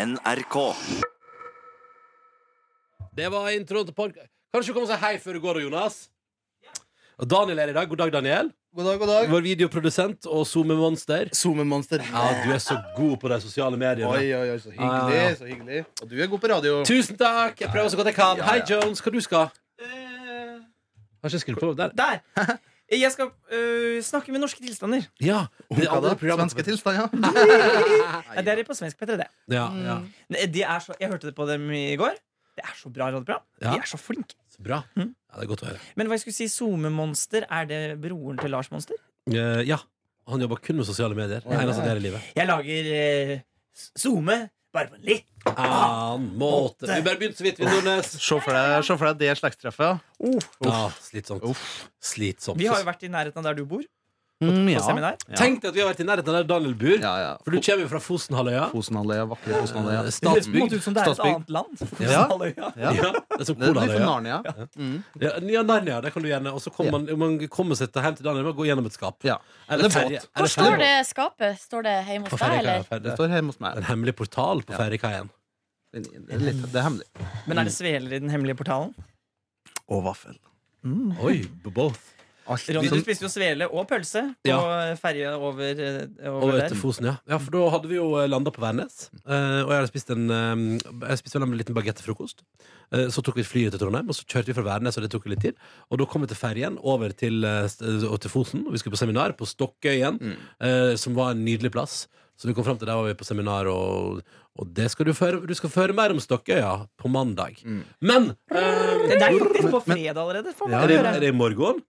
NRK. Det var introen til podkast. Kanskje du kommer og si hei før du går, Jonas? Og Daniel er i dag. God dag, Daniel. God dag, god dag. Vår videoprodusent og SoMe-monster. SoMe-monster. Ja, du er så god på de sosiale mediene. Oi, oi, oi, så Ja, hyggelig. ja. så hyggelig Og du er god på radio. Tusen takk! Jeg prøver så godt jeg kan. Ja, Hei. Jones. Hva du skal? Eh, Har ikke skrudd på der. Der! Jeg skal øh, snakke med norske tilstander. Ja. Det andre programmet Svenske tilstander. Ja, det er på svensk P3, det. Ja, ja. Ne, De er så, jeg hørte det på dem i går. Det er så bra radioprogram. Ja. De er så flinke. Så bra. Ja, det er godt å høre. Men hva jeg skulle si, SoMe-monster, er det broren til Lars Monster? Eh, ja. Han jobber kun med sosiale medier. Det eneste det er i livet. Jeg lager eh, SoMe bare på en litt Annen måte. Vi bare begynte så vidt, vi, Nordnes. Se for deg, se for deg det slektstreffet. Ja, slitsomt. Uff. Slitsomt. Vi har jo vært i nærheten av der du bor, Mm. Ja. Tenk deg at vi har vært i nærheten av der Daniel bor. Ja, ja. For du kommer jo fra Fosenhalvøya. Fosenhalvøya, vakre Fosenhalvøya. Statsbygd. Det måtte ut som det er et annet land. Ja. Ja. Ja, det er som litt Kolaløya. Narnia. Mm. Ja, ja, Narnia, det kan du gjerne. Og så kommer man, man kommer seg til hjem til Daniel med å gå gjennom et skap. Ja. Eller båt. Hvor står det skapet? Står det hjemme hos deg, eller? Det står hjemme hos meg. En hemmelig portal på Ja. ferjekaien. Det er, det er hemmelig. Men er det sveler i den hemmelige portalen? Og vaffel. Oi, both. Alt. Ronny, du spiste jo svele og pølse på Ja. ferja over, over, Og over etter der. Fosen, ja. ja. For da hadde vi jo landa på Værnes. eh, og jeg hadde spist en eh, Jeg spiste en liten bagett til frokost. Eh, så tok vi flyet til Trondheim, og så kjørte vi fra Værnes, og det tok litt tid. Og da kom vi til ferjen over til, eh, til Fosen, og vi skulle på seminar på Stokkøyen, Mm. eh, som var en nydelig plass. Så vi kom fram til der var vi på seminar, og, og det skal du føre Du skal føre mer om Stokkøya på mandag. Mm. Men eh, Det er faktisk på fredag allerede. Får man er, det, er det i morgen?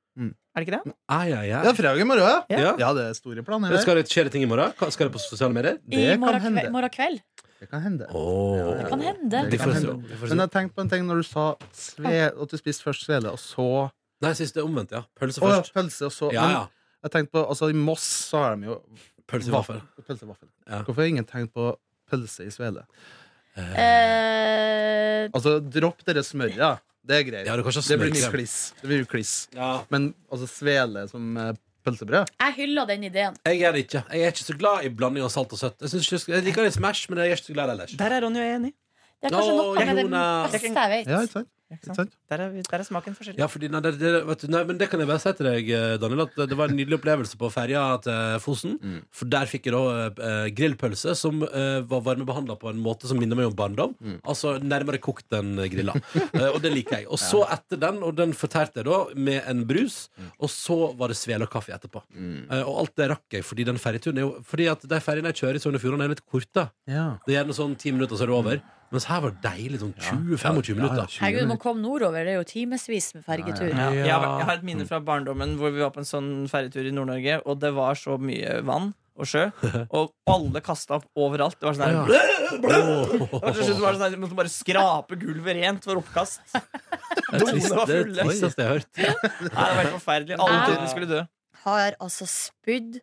Er det ikke det? Ai, ja, ja. Ja, fredag i morgen, ja. Ja. Ja, det er store planer. Skal det skje det ting i morgen? Skal det på sosiale medier? I morgen, kan hende. Morgen kveld? Det kan hende. Åh. Det kan hende. Det kan hende. Men jeg tenkte på en ting når du sa sve, at du spiste først svele, og så Nei, jeg synes det er omvendt, ja. Pølse ja, først. pølse, og så Ja, ja. Men jeg tenkte på, altså I Moss så har de jo Pølsevaffel. Pølsevaffel. Ja. Hvorfor har ingen tenkt på pølse i svele? Eh, Altså, dropp dere smøret. Ja. Det er greit. Ja, ha det blir mye kliss. Det blir kliss. Ja. Men altså, svele som eh, pølsebrød jeg hyller den ideen. Jeg er det ikke. Jeg er ikke så glad i blanding av salt og søtt. Jeg, synes ikke, jeg liker litt Smash, men jeg er ikke så glad ellers. Der er Ronny og jeg enig. Det er kanskje noe med det beste jeg vet. Ja, ikke sant? Der, er der er smaken forskjellig. Ja, fordi, nei, det, det, du, nei, men det kan jeg bare si til deg, eh, Daniel, at det var en nydelig opplevelse på ferja til Fosen. Mm. For der fikk jeg da eh, grillpølse som eh, var varmebehandla på en måte som minner meg om barndom. Mm. Altså nærmere kokt enn grilla. Eh, og det liker jeg. Og så etter den, og den fortærte jeg da med en brus, og så var det svele og kaffe etterpå. Mm. Eh, og alt det rakk jeg, fordi den ferjeturen er jo Fordi at de ferjene jeg kjører i Sogn og Fjordane, er litt korte. Ja. Det er gjerne sånn ti minutter, så er det over. Mens her var det deilig. Sånn 20-25 minutter. Herregud, må komme nordover. Det er jo timevis med fergetur. Ja, Ja. jeg, har, jeg har et minne fra barndommen hvor vi var på en sånn fergetur i Nord-Norge, og det var så mye vann og sjø, og alle kasta opp overalt. Det var sånn her Det var til slutt var det sånn her, Du måtte bare skrape gulvet rent for oppkast. Det trist- var det er det fulle. tristeste jeg har hørt. Nei, det var helt forferdelig. Alle trodde vi skulle dø. Har altså spydd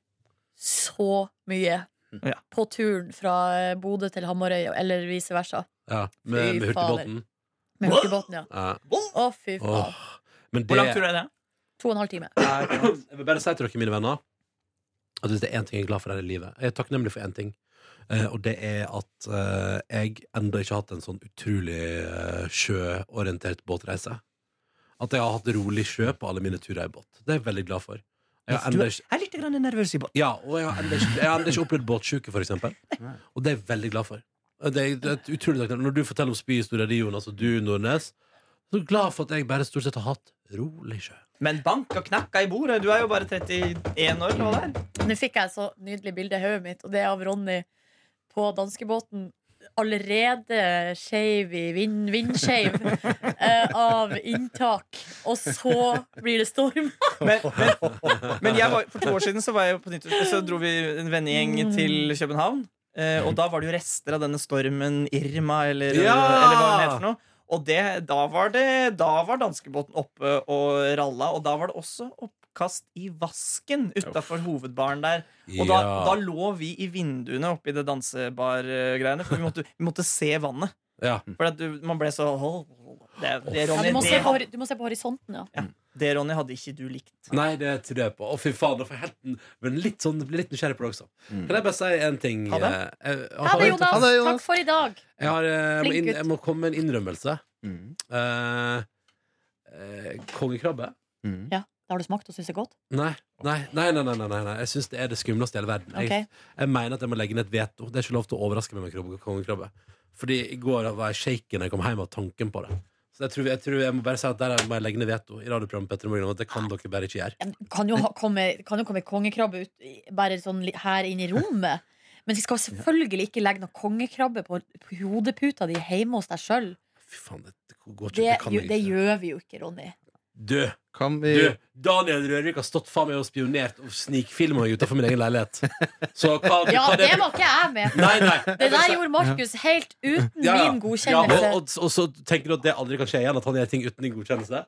så mye Ja. på turen fra Bodø til Hamarøy, eller vice versa. Ja, med, med hurtigbåten. Med hurtigbåten, ja. Ja. Å, fy faen. Åh. Men det, Hvor lang tur er det? To og en halv time. jeg vil bare si til dere, mine venner, at hvis det er én ting jeg er glad for her i livet Jeg er takknemlig for én ting, eh, og det er at eh, jeg ennå ikke har hatt en sånn utrolig eh, sjøorientert båtreise. At jeg har hatt rolig sjø på alle mine turer i båt. Det er jeg veldig glad for. Jeg har Du ennå er ikke er litt grann nervøs i båt. Ja, og jeg har ennå ikke, jeg har ennå ikke opplevd båtsjuke, for eksempel. Og det er jeg veldig glad for. Det er, det er utrolig takknemlig. Når du forteller om spyhistorier di, Jonas, og du, Nordnes, så er glad for at jeg bare stort sett har hatt rolig sjø. Men bank og knakka i bordet. Du er jo bare 31 år. Nå, det er? Nå fikk jeg et så nydelig bilde i hodet mitt, og det er av Ronny på danskebåten. Allerede skeiv i vind, vindskeiv eh, av inntak. Og så blir det storm. Men, men, men jeg var, for to år siden så var jeg på nytt så dro vi en vennegjeng til København. Eh, og da var det jo rester av denne stormen Irma, eller, Ja! eller hva den het for noe. Og det, da, var det, da var danskebåten oppe og ralla, og da var det også oppkast i vasken utafor hovedbaren der. Og da, Ja. da lå vi i vinduene oppi det dansebar-greiene, for vi måtte, vi måtte se vannet. Ja. For du, man ble så det, det, Ja, du, må det se på, du må se på horisonten, ja. Det, Ronny, hadde ikke du likt. Nei, det tror jeg på. Å, fy faen. Da får jeg helt, men litt sånn, blir litt nysgjerrig på det også. Kan jeg bare si en ting? Ha det. eh, Ha det, Ha Jonas. det, Jonas. Takk for i dag. Jeg, har, eh, må inn, jeg må komme med en innrømmelse. Mm. Eh, eh, kongekrabbe? Mm. Ja, det Har du smakt og syns det er godt? Nei. Nei, nei, nei, nei, nei, nei, nei. Jeg syns det er det skumleste i hele verden. Jeg, jeg mener at jeg må legge ned et veto. Det er ikke lov til å overraske meg med kongekrabbe. Fordi i går var jeg shaken da jeg kom hjem av tanken på det. Så jeg tror, jeg tror jeg må bare si at der må jeg legge ned veto i radioprogrammet Petter Morgen. At det kan dere bare ikke gjøre. Kan jo ha, komme, kan jo komme kongekrabbe ut bare sånn li- her inn i rommet. Men vi skal selvfølgelig ikke legge noe kongekrabbe på, på hodeputa di hjemme hos deg sjøl. Fy faen, det, det går ikke. Det, Det, kan gjør- jeg det ikke. gjør vi jo ikke, Ronny. Du, Kan vi du, Daniel Rørvik har stått faen meg og spionert og snikfilma meg utafor min egen leilighet. Så hva, Ja, hva det var ikke jeg med. Nei, nei. Det der gjorde Markus helt uten Ja, ja. min Ja, godkjennelse. og, og, og så tenker du at det aldri kan skje igjen? At han gjør ting uten din godkjennelse?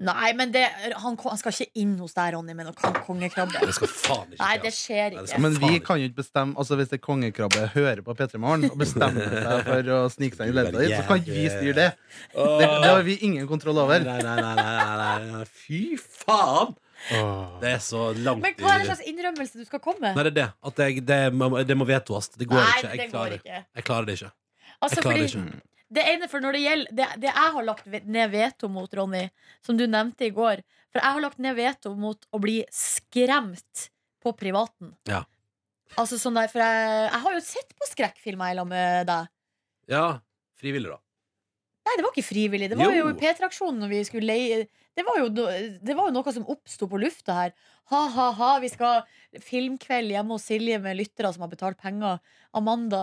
Nei, men det, han, han skal ikke inn hos deg, Ronny, med noe kon- kongekrabbe. Det skal faen ikke Nei, det skjer Nei, det ikke. Men vi kan jo ikke bestemme Altså Hvis det er kongekrabbe hører på P3 Morgen og bestemmer seg for å snike seg inn i leddet ditt, så kan ikke vi styre det. Det, det har vi ingen kontroll over. Nei, nei, nei, nei, nei, nei. Fy faen! Det er så langt Men hva er det slags innrømmelse du skal komme med? Nei, det er det. At jeg, det, må, det må vetoes. Det går Nei, ikke. det Jeg går klarer, ikke. jeg klarer det ikke. Altså, Jeg klarer fordi det ikke. Det ene for når det gjelder det, det jeg har lagt ned veto mot, Ronny, som du nevnte i går For jeg har lagt ned veto mot å bli skremt på privaten. Ja. Altså sånn der, for jeg, jeg har jo sett på skrekkfilmer lag med deg. Ja, frivillig, da. Nei, det var ikke frivillig. Det var jo, Jo. P3-aksjonen når vi skulle leie det var, jo, det var jo noe som oppsto på lufta her. Ha-ha-ha, vi skal filmkveld hjemme hos Silje med lyttere som har betalt penger. Amanda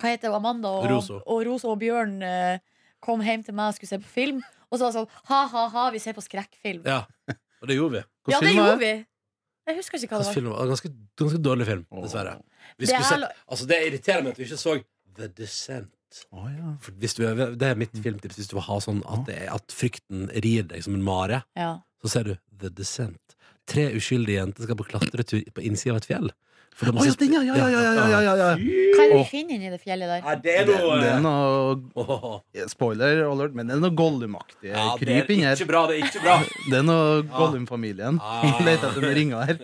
Hva heter det, Amanda og Roso. og, Roso og Bjørn eh, kom hjem til meg og skulle se på film. Og så var det sånn ha-ha-ha, vi ser på skrekkfilm. Ja, og det gjorde vi. Ja, det gjorde vi. Jeg husker ikke hva det var. film var det? Ganske, ganske dårlig film, dessverre. Vi Det skulle er se, altså, det irriterer meg at vi ikke så The Descent. Å, ja. For hvis du, er- det er mitt filmtips. Hvis du vil ha sånn at, det er, at frykten rir deg som en mare, Ja. så ser du The Descent. Tre uskyldige jenter skal på klatretur på innsida av et fjell. For de har sett- ja, ja, ja, ja, ja, ja, ja. Hva er det vi finner inni det fjellet der? Det er Det, noe det er noe eh, Spoiler alert, men det er noe Gollum-aktig ja, det er kryp inn her. ikke bra, det er. Det er noe Gollum-familien. Ah. Leter etter den ringer her.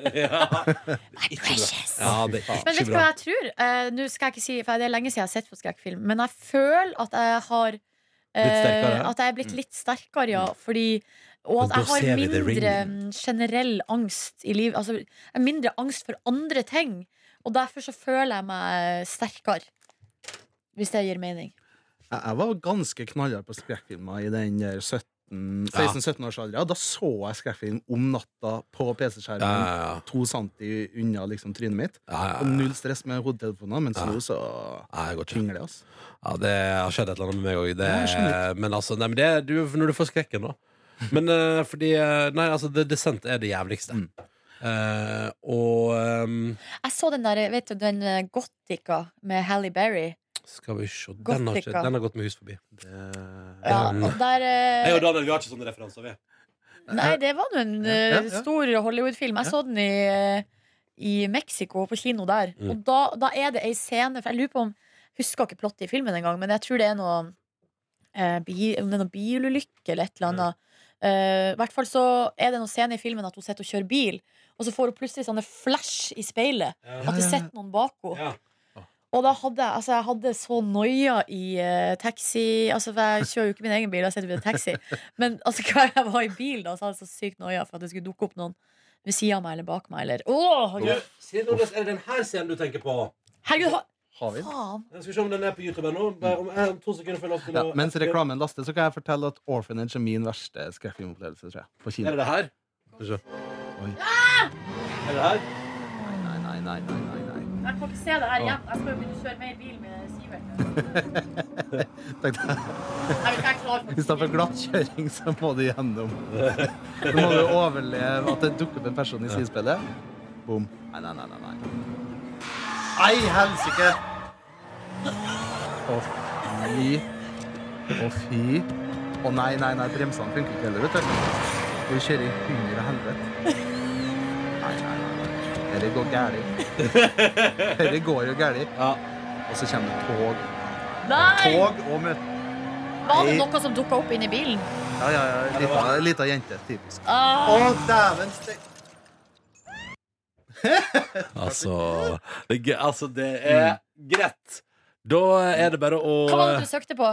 My Precious! Ja, Men vet du hva jeg tror? Eh, Nå skal jeg ikke si, for Det er lenge siden jeg har sett på skrekkfilm, men jeg føler at jeg har eh, Blitt sterkere? Eh, at jeg er blitt litt sterkere, ja. Fordi og at jeg har mindre mm, generell angst i livet. Altså, jeg har mindre angst for andre ting. Og derfor så føler jeg meg sterkere. Hvis det gir mening. Jeg var ganske knallhard på skrekkfilmer i den der 17 16-17-årsalderen. Da så jeg skrekkfilm om natta på PC-skjermen. Ja, ja, ja. To centi unna liksom trynet mitt. Ja, ja, Og null stress med hodetelefoner, mens Ja. nå så tynger det. Altså. Ja, det har skjedd et eller annet med meg òg. Ja, Men altså, nei, men det du, når du får skrekken, da. Men eh, fordi eh, Nei, altså, The Descent er det jævligste. Mm. Eh, og ehm, Jeg så den der, vet du, den eh, Gothica med Halle Berry. Skal vi se Den har, ikke, Gothica. den har gått med hus forbi. Ja, Mm. og der eh, Jeg og Daniel vi har ikke sånne referanser, vi. Nei, det var nå en Ja, eh, ja, ja. stor Hollywood-film. Jeg Ja. så den i, eh, i Mexico, på kino der. Mm. Og da, da er det ei scene For jeg lurer på om Husker ikke plottet i filmen engang, men jeg tror det er noe eh, bi, om det er noe bilulykke eller et eller annet. Eh, I hvert fall så er det noen scene i filmen at hun sitter og kjører bil, og så får hun plutselig sånne flash i speilet. At det sitter noen bak henne. Ja. Og da hadde jeg, altså jeg hadde så noia i uh, taxi Altså for Jeg kjører jo ikke min egen bil, jeg sitter i taxi. Men altså hver gang jeg var i bil, da, så hadde jeg så sykt noia for at det skulle dukke opp noen ved sida av meg eller bak meg. Eller, Åh, Du, er det den her scenen du tenker på? herregud, ha, Har vi? faen! Jeg skal se om den er på YouTube ennå. Bare Om om to sekunder får jeg lov til Ja, mens reklamen laster, så kan jeg fortelle at Orphanage er min verste skrekkfilmopplevelse. tror jeg På Er kino. det det her? Skal vi se. Oi. Er det her? Nei, nei, nei, nei, nei, nei. Jeg kan ikke se det her igjen. Jeg skal jo begynne å kjøre mer bil med Sivert. Takk, Jeg vet ikke, er for I stedet for glattkjøring, så må du gjennom Så må du overleve at det dukker opp en person i sidespillet. Bom. Nei, nei, nei. nei, nei. Ei, helsike! Å, fy. Å, fy. Å, nei, nei, nei. Bremsene funker ikke heller, vet du. Vi kjører i hundre og helvete. Nei, nei, nei. nei. Dette går galt. Dette går jo galt. Ja. Og så kommer det tog. Nei! Tog og møte. Var det noe som dukka opp inni bilen? Ja, ja, ja. Lita, lita jente. Typisk. Ah, Å, dæven stek... Altså det, altså, det er greit. Da er det bare å hva var det du søkte på?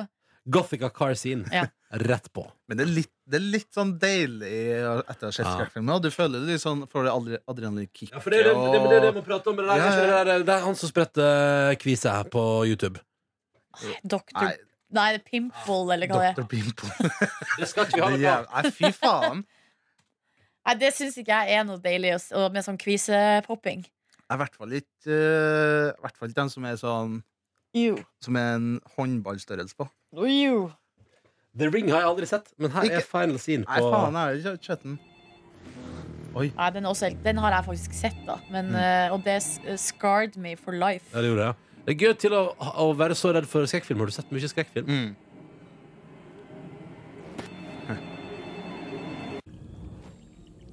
Gothica car scene. Ja. Rett på. Men det er, litt, det er litt sånn deilig etter å ha sett skrekkfilmer. Og du føler det litt sånn, får det adre- adrenalinkick. Ja, for det er det, det, det, det man prater om. Det, der, Ja, ja. det, der, det er han som spretter kvise her på YouTube. Doktor Nei, er Pimple, eller hva det er. Dr. Pimple. Det skal ikke vi ha noe av. Nei, fy faen. Nei, det syns ikke jeg er noe deilig, og med sånn kvisepopping. Er i hvert fall ikke uh, hvert fall ikke den som er sånn Ew. Som er en håndballstørrelse på. Ew. The Ring har jeg aldri sett, men her er final scene Nei, faen, jeg har ikke sett den. Nei, den, også, den har jeg faktisk sett, da. Men, eh, og det scarred me for life. Ja, det gjorde jeg. Det er gøy til å, å være så redd for skrekkfilm. Har du sett mye skrekkfilm? Mm.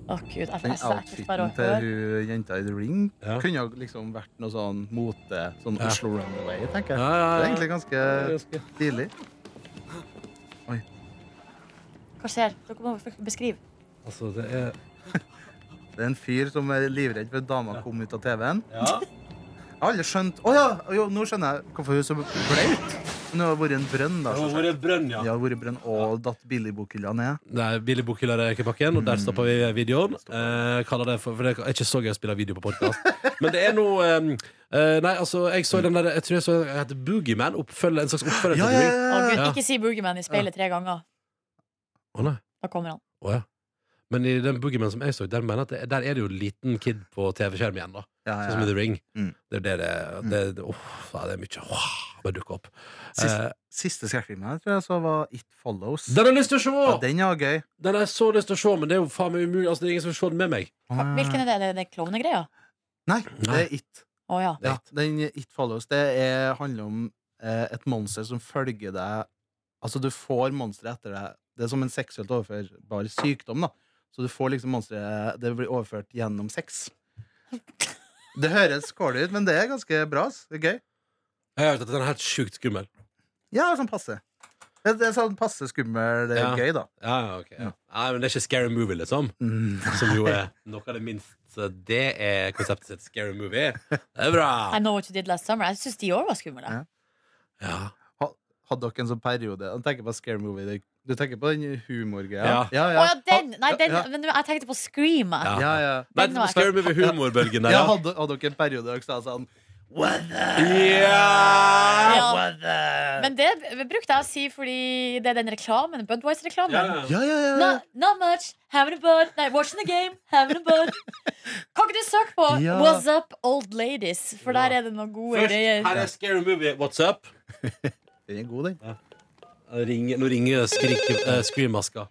Å, gud. Jeg, Den jeg, outfiten til hun jenta i The Ring Ja. kunne jo liksom vært noe sånn mote. Sånn Ja. Oslo Runaway, tenker jeg. Ja, ja, Det er egentlig ganske Ganske- stilig. Hva skjer? Dere må f- beskrive. Altså, det er Det er en fyr som er livredd for at dama kom ut av TV-en. Ja. Jeg har aldri skjønt Å ja! Jo, nå skjønner jeg hvorfor hun er så blaut. Det har vært en brønn, da. Det har vært brønn, ja. Ja, det har vært brønn og datt billigbokhylla ned. Det er billig bokhylla i og der stopper vi videoen. Eh, kaller det for, for det er ikke så gøy å spille video på podkast. Men det er noe eh, eh, Nei, altså, jeg så den der Jeg tror jeg så den heter Boogieman. Oppfølger, en slags oppfølger Ja, til ja, Ring. Å, gud, Ja. ikke si Boogieman i speilet tre ganger. Å nei. Da kommer han. Å ja. Men i den Boogieman som jeg så, der, mener at det, der er det jo en liten kid på TV-skjerm igjen. da ja, Sånn som i. The Ring. Mm. Det er det det, det, det, det er mye Åh, bare dukker opp. Siste, Eh, siste skrekkfilmen jeg tror jeg så var It Follows. den har jeg lyst til å se! Ja, den er gøy. Den har jeg så lyst til å se, men det er jo faen meg umulig. Altså, det er ingen som vil se den med meg. Hvilken er det? Det er det klovnegreia? Nei, det er It. Oh, ja. Ja, den It Follows Det er, handler om eh, et monster som følger deg Altså, du får monsteret etter deg. Det er som en seksuelt overførbar sykdom, da. Så du får liksom monsteret Det blir overført gjennom sex. Det høres kålig ut, men det er ganske bra. Det er gøy. Jeg har hørt at den er helt sjukt skummel. Ja, sånn passe. Det er sånn passe skummel. Det er Ja. gøy, da. Ja, ja, ok ja. Nei, men det er ikke Scary Movie, liksom. Mm. Som jo er noe av det minst så Det er konseptet sitt. Scary Movie. Det er bra. I Know What You Did Last Summer. Jeg syns de òg var skumle. Ja. Ja. Hadde dere en sånn periode Jeg tenker på Scary Movie. det- Du tenker på den humorgreia? Ja. ja, Å ja. ja, den! Nei, den, Ja. men jeg tenkte på Scream. Ja. Ja, ja. Nei, Den var- Scary Movie-humorbølgen der, ja ja. hadde, hadde dere en periode der dere sa sånn Weather! the? Ja! Ja. What? Men det brukte jeg å si fordi det er den reklamen. Budwise-reklamen. Ja, ja. Ja, ja, ja. No, not much. Having a bud. Nei, watching the game. Having a bud. Kan ikke du søke på Ja. What's up, old ladies? For der er det noen gode Først, greier. her er Scary Movie. What's up? Den er god, den. Ringer, nå ringer skrik- eh, Scream-maska.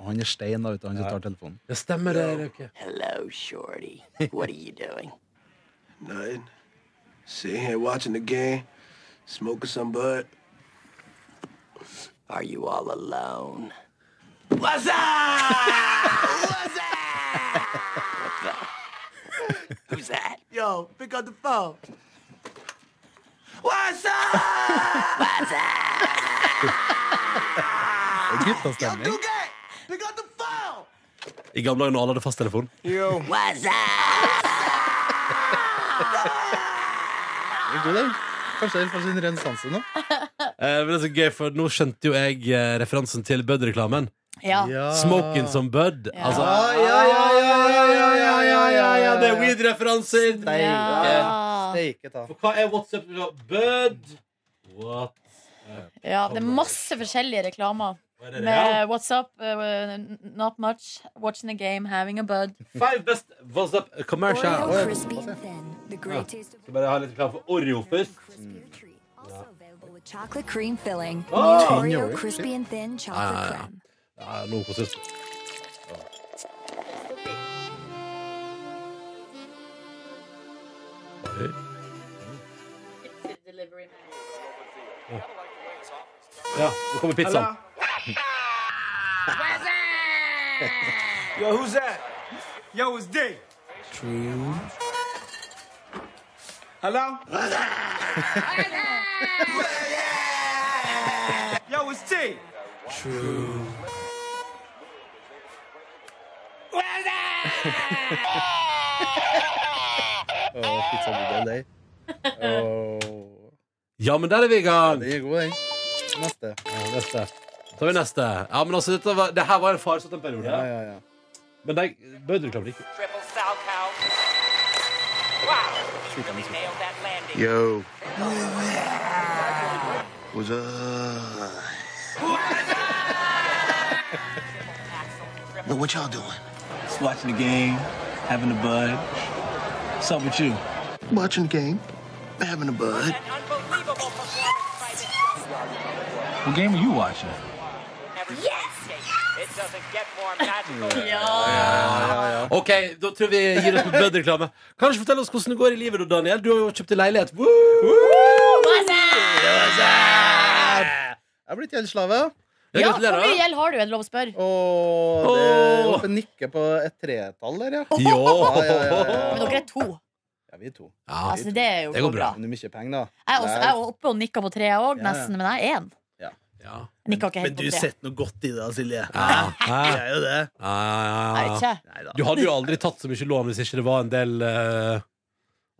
Og han er stein, da, vet du. Han som tar telefonen. Det stemmer, det. Røkke. Hello, Shorty. What are you doing? Nothing. Sitting here watching the game, smoking some bud. Are you all alone? What's up? What's up? Who's that? Yo, pick up the phone. What's up? What's that? Er guttastemning. I gamle dager når alle hadde fasttelefon. Er god, den. Kanskje den får sin renessanse nå. Eh, men det er så gøy, for nå skjønte jo jeg eh, referansen til Bud-reklamen. Ja. Smoking som Bud. Ja. Altså, Ja, ja, ja, ja, ja, ja, ja, ja, ja, ja. Det er weed-referanser! Ja. Steike ta. For hva er WhatsApp? Bud? What? Ja, det er masse forskjellige reklamer. Er er? Med What's up, uh, not much, watching a game, having a bud. Five best WhatsApp commercial. Oreo crispy and thin. The greatest... ja. Skal bare ha litt reklame for Oreo først. Mm. Ja. Chocolate cream filling. Oh. Oreo. Crispy and thin chocolate cream. ja, ja. Ja, nå koser vi oss. Ja, nå kommer pizzaen. Yo, who's that? Yo, it's D. True. Hello? Yo, it's T. Åh, pizzabudde lei. Åh. Ja, men der er vi i gang! Den er god, den. Neste. Ja, neste. Så tar vi neste. Ja, men altså, dette var, det her var en farsott en periode. Ja, ja, ja. Men de bødreklamer ikke. Triple sow cow. Wow. Sjuka musikk. Nailed that landing. Yo. What's up? Yo, what y'all doing? Just watching the game, having a bud. What's up with you? Watching the game, having a bud. What game are you watching? Never It doesn't get more magical. Ja. Ok, da tror vi gir oss på bødreklame. Kanskje fortell oss hvordan det går i livet, da, Daniel. Du har jo kjøpt deg leilighet. Woo! Jeg er blitt gjeldsslave. Ja, Ja, Hvor mye gjeld har du? Er det lov å spørre? Og det er Åh. oppe nikker på et tretall der, ja. Ja, ja, ja, ja. Men dere er to. Ja, vi er to. Ja. Altså, det er jo Det går bra. Men det er mye penger, da. Jeg er, også, jeg er oppe og nikker på tre, òg, Ja, ja. nesten. Men jeg er én. Ja. Men, helt på tre. noe godt i det, Silje. Ja. Ja. er jo det. Ja. Du hadde jo aldri tatt så mye lån hvis ikke det var en del uh,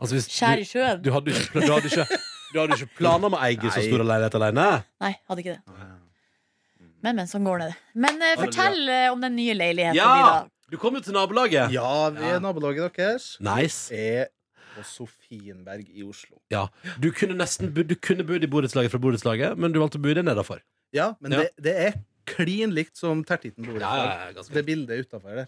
Altså hvis Skjær i du, sjøen. du hadde ikke, du hadde ikke, du hadde ikke planer om å eie så stor leilighet alene. Nei, hadde ikke det. Men, men, sånn går det. Men uh, fortell uh, om den nye leiligheten din, Ja! da. Du kom jo til nabolaget. Ja, vi er nabolaget deres. Nice. Er på Sofienberg i Oslo. Ja. Du kunne nesten bo- Du kunne bodd i borettslaget fra borettslaget, men du valgte å bo der nedafor. Ja, men Ja. Det, det er klin likt som Tertitten ja, ganske Det bildet utafor der.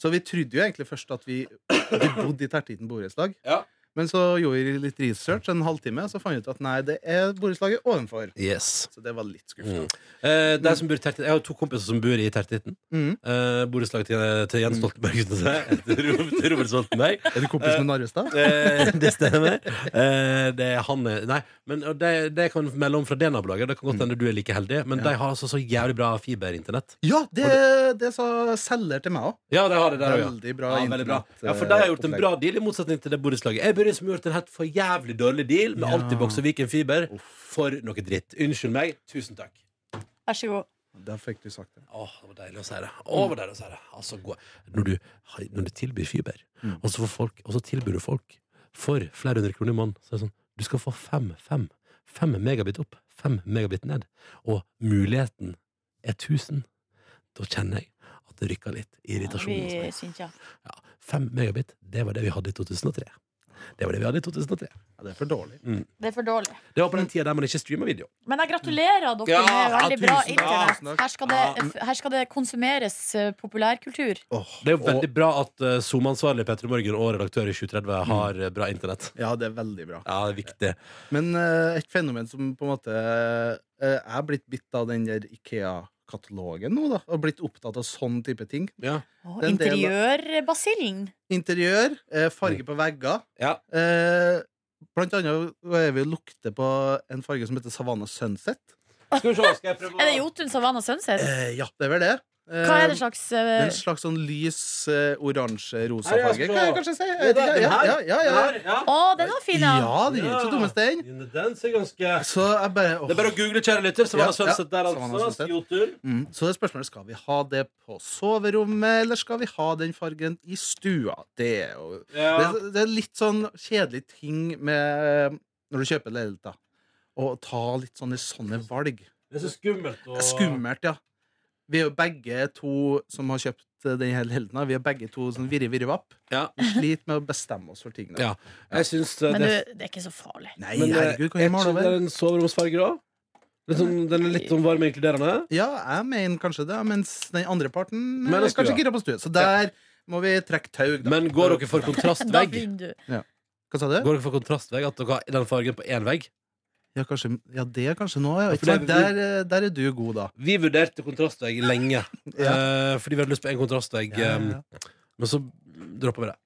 Så vi trodde jo egentlig først at vi, vi bodde i Tertitten borettslag. Ja. Men så gjorde vi litt research en halvtime, så fant vi ut at nei, det er borettslaget ovenfor. Yes. Så det var litt skuffende. Eh, som bor i Jeg har to kompiser som bor i Tertitten. Mm. Eh, Borettslaget til, til Jens Stoltenberg. Mm. Til Robert- Stoltenberg. Er du kompis med Narvestad? Eh, det stemmer. Eh, det er han er- Nei, men det, det kan melde om fra det nabolaget. Det kan godt hende du er like heldig, men Ja. de har altså så jævlig bra fiberinternett. Ja, det, det sa selger til meg òg. Ja, det har de der òg. ja. Veldig bra Ja, veldig bra. Ja, for de har gjort en bra deal, i motsetning til det borettslaget. Jeg som som gjort en helt for jævlig dårlig deal med Ja. Altibox og Viken Fiber. For noe dritt. Unnskyld meg. Tusen takk. Vær så god. Der fikk du sagt det. Åh, det var deilig å si det. Åh, det var deilig å si det. Altså, gå. Når, du, når du tilbyr fiber, Mm. og, så får folk, og så tilbyr du folk for flere hundre kroner i måneden, så er det sånn Du skal få fem, fem, fem megabit opp, fem megabit ned, og muligheten er 1000. Da kjenner jeg at det rykker litt i irritasjonen ja. Ja, fem megabit, det var det vi hadde i 2003. Det var det vi hadde i 2003. Ja, det er for dårlig. Det er for dårlig. Det var på den tida der man ikke streama video. Men jeg gratulerer dere Ja, med veldig ja, bra internett. Her her skal det konsumeres eh, populærkultur. Oh, Det er jo veldig bra at uh, SoMe-ansvarlig Petter Morgen og redaktør i 2030 har mm. bra internett. Ja, det er veldig bra. Ja, det er viktig. Men uh, et fenomen som på en måte uh, Jeg er blitt bitt av den der Ikea-katalogen nå, da. Og blitt opptatt av sånn type ting. Ja. Å, Interiørbasillen. Interiør, eh, farge på vegger. Ja. Eh, blant annet er vi lukter på en farge som heter Savannah Sunset. Skal vi se, skal jeg prøve Er det Jotun Savannah Sunset? Eh, ja, det er vel det. Eh, Hva er det slags det er eh, en slags sånn lys uh, oransje-rosa farge, kan jeg kanskje si. Ja, den. Ja, ja, ja, ja. ja. Å, den var fin, ja! ja, den er ikke så dummest, den. Den ser ganske Så jeg bare åh. Det er bare å google, kjære lytter. Så var det Ja, ja. Sunset der, altså. Mm. Så det er spørsmålet skal vi ha det på soverommet, eller skal vi ha den fargen i stua? Det er jo det, det er litt sånn kjedelig ting med når du kjøper leilighet, da. Å ta litt sånne, sånne valg. Det er så skummelt. Er skummelt, ja. Vi er jo begge to som har kjøpt eh, den hele helden. Vi er begge to sånn virre-virre-vapp. Ja. Vi sliter med å bestemme oss for ting. Ja. Jeg syns uh, Men det du, det er ikke så farlig. Nei, Men, eh, herregud, kan er jeg male ikke det er en soveromsfarge, da? Sånn, den er litt sånn varm og inkluderende? Ja, jeg mener kanskje det, mens den andre parten Men er kanskje gira på stue. Så der må vi trekke tau. da. Men går dere for kontrastvegg? du. Hva sa du? Går dere for kontrastvegg? At dere har den fargen på én vegg? Ja, kanskje, ja, det er kanskje nå, ja. Ja, Ikke sant? det- Der, eh, der er du god, da. Vi vurderte kontrastvegg lenge, Ja. uh, fordi vi hadde lyst på en kontrastvegg. Ja, eh, ja. Men så droppa vi det.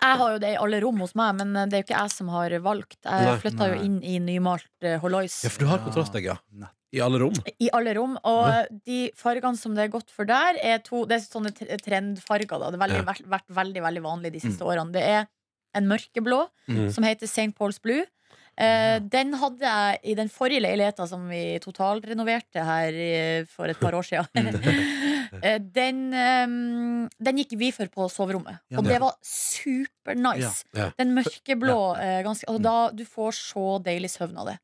Jeg har jo det i alle rom hos meg, men det er jo ikke jeg som har valgt. Jeg flytta jo inn i nymalt uh, Hollois. Ja, for du har kontrastvegg, ja. I alle rom. I alle rom. Og de fargene som det er godt for der, er to Det er sånne trendfarger. Da. Det har Ja. vært, vært veldig veldig vanlig de siste årene. Det er en mørkeblå Mm. som heter St. Paul's Blue. Eh, den hadde jeg i den forrige leiligheten som vi totalrenoverte her for et par år siden. Eh, den, eh, den gikk vi for på soverommet, og det- var supernice. Ja. Ja. Den mørkeblå, eh, ganske, altså da, du får så deilig søvn av det.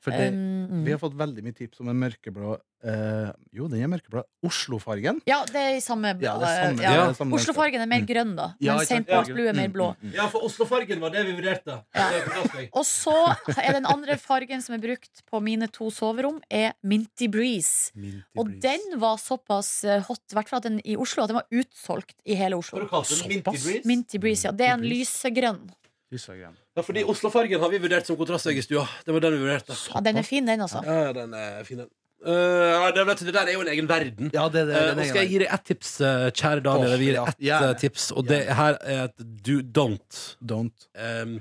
For det, Um, vi har fått veldig mye tips om en mørkeblå eh, Jo, den er mørkeblå. Oslo-fargen. Ja, det er i samme Ja, det er samme- ja. det er samme Oslo-fargen er mer Mm. grønn, da. Ja, Men? St. Pauls Ja. Blue er mer Mm, blå. mm. Ja, for Oslo-fargen var det vi vurderte. Er. Og så er den andre fargen som er brukt på mine to soverom, er Minty Breeze. Og den var såpass eh, hot, i hvert fall den i Oslo, at den var utsolgt i hele Oslo. Hva har du den? Minty Breeze? Minty Breeze, ja. Det er en lysegrønn. Ja, fordi Oslo-fargen har vi vurdert som kontrastfarge i stua. Det var den vi vurderte. Ja, den er fin, den, altså. Ja, ja, den er fin, den. Ja, det, vet du, det der er jo en egen verden. Ja, det, det, uh, og skal jeg gi deg ett tips, uh, kjære Daniel? Oh, Jeg gir gi deg ett eh, tips, og det her er et do don't. Don't. Um,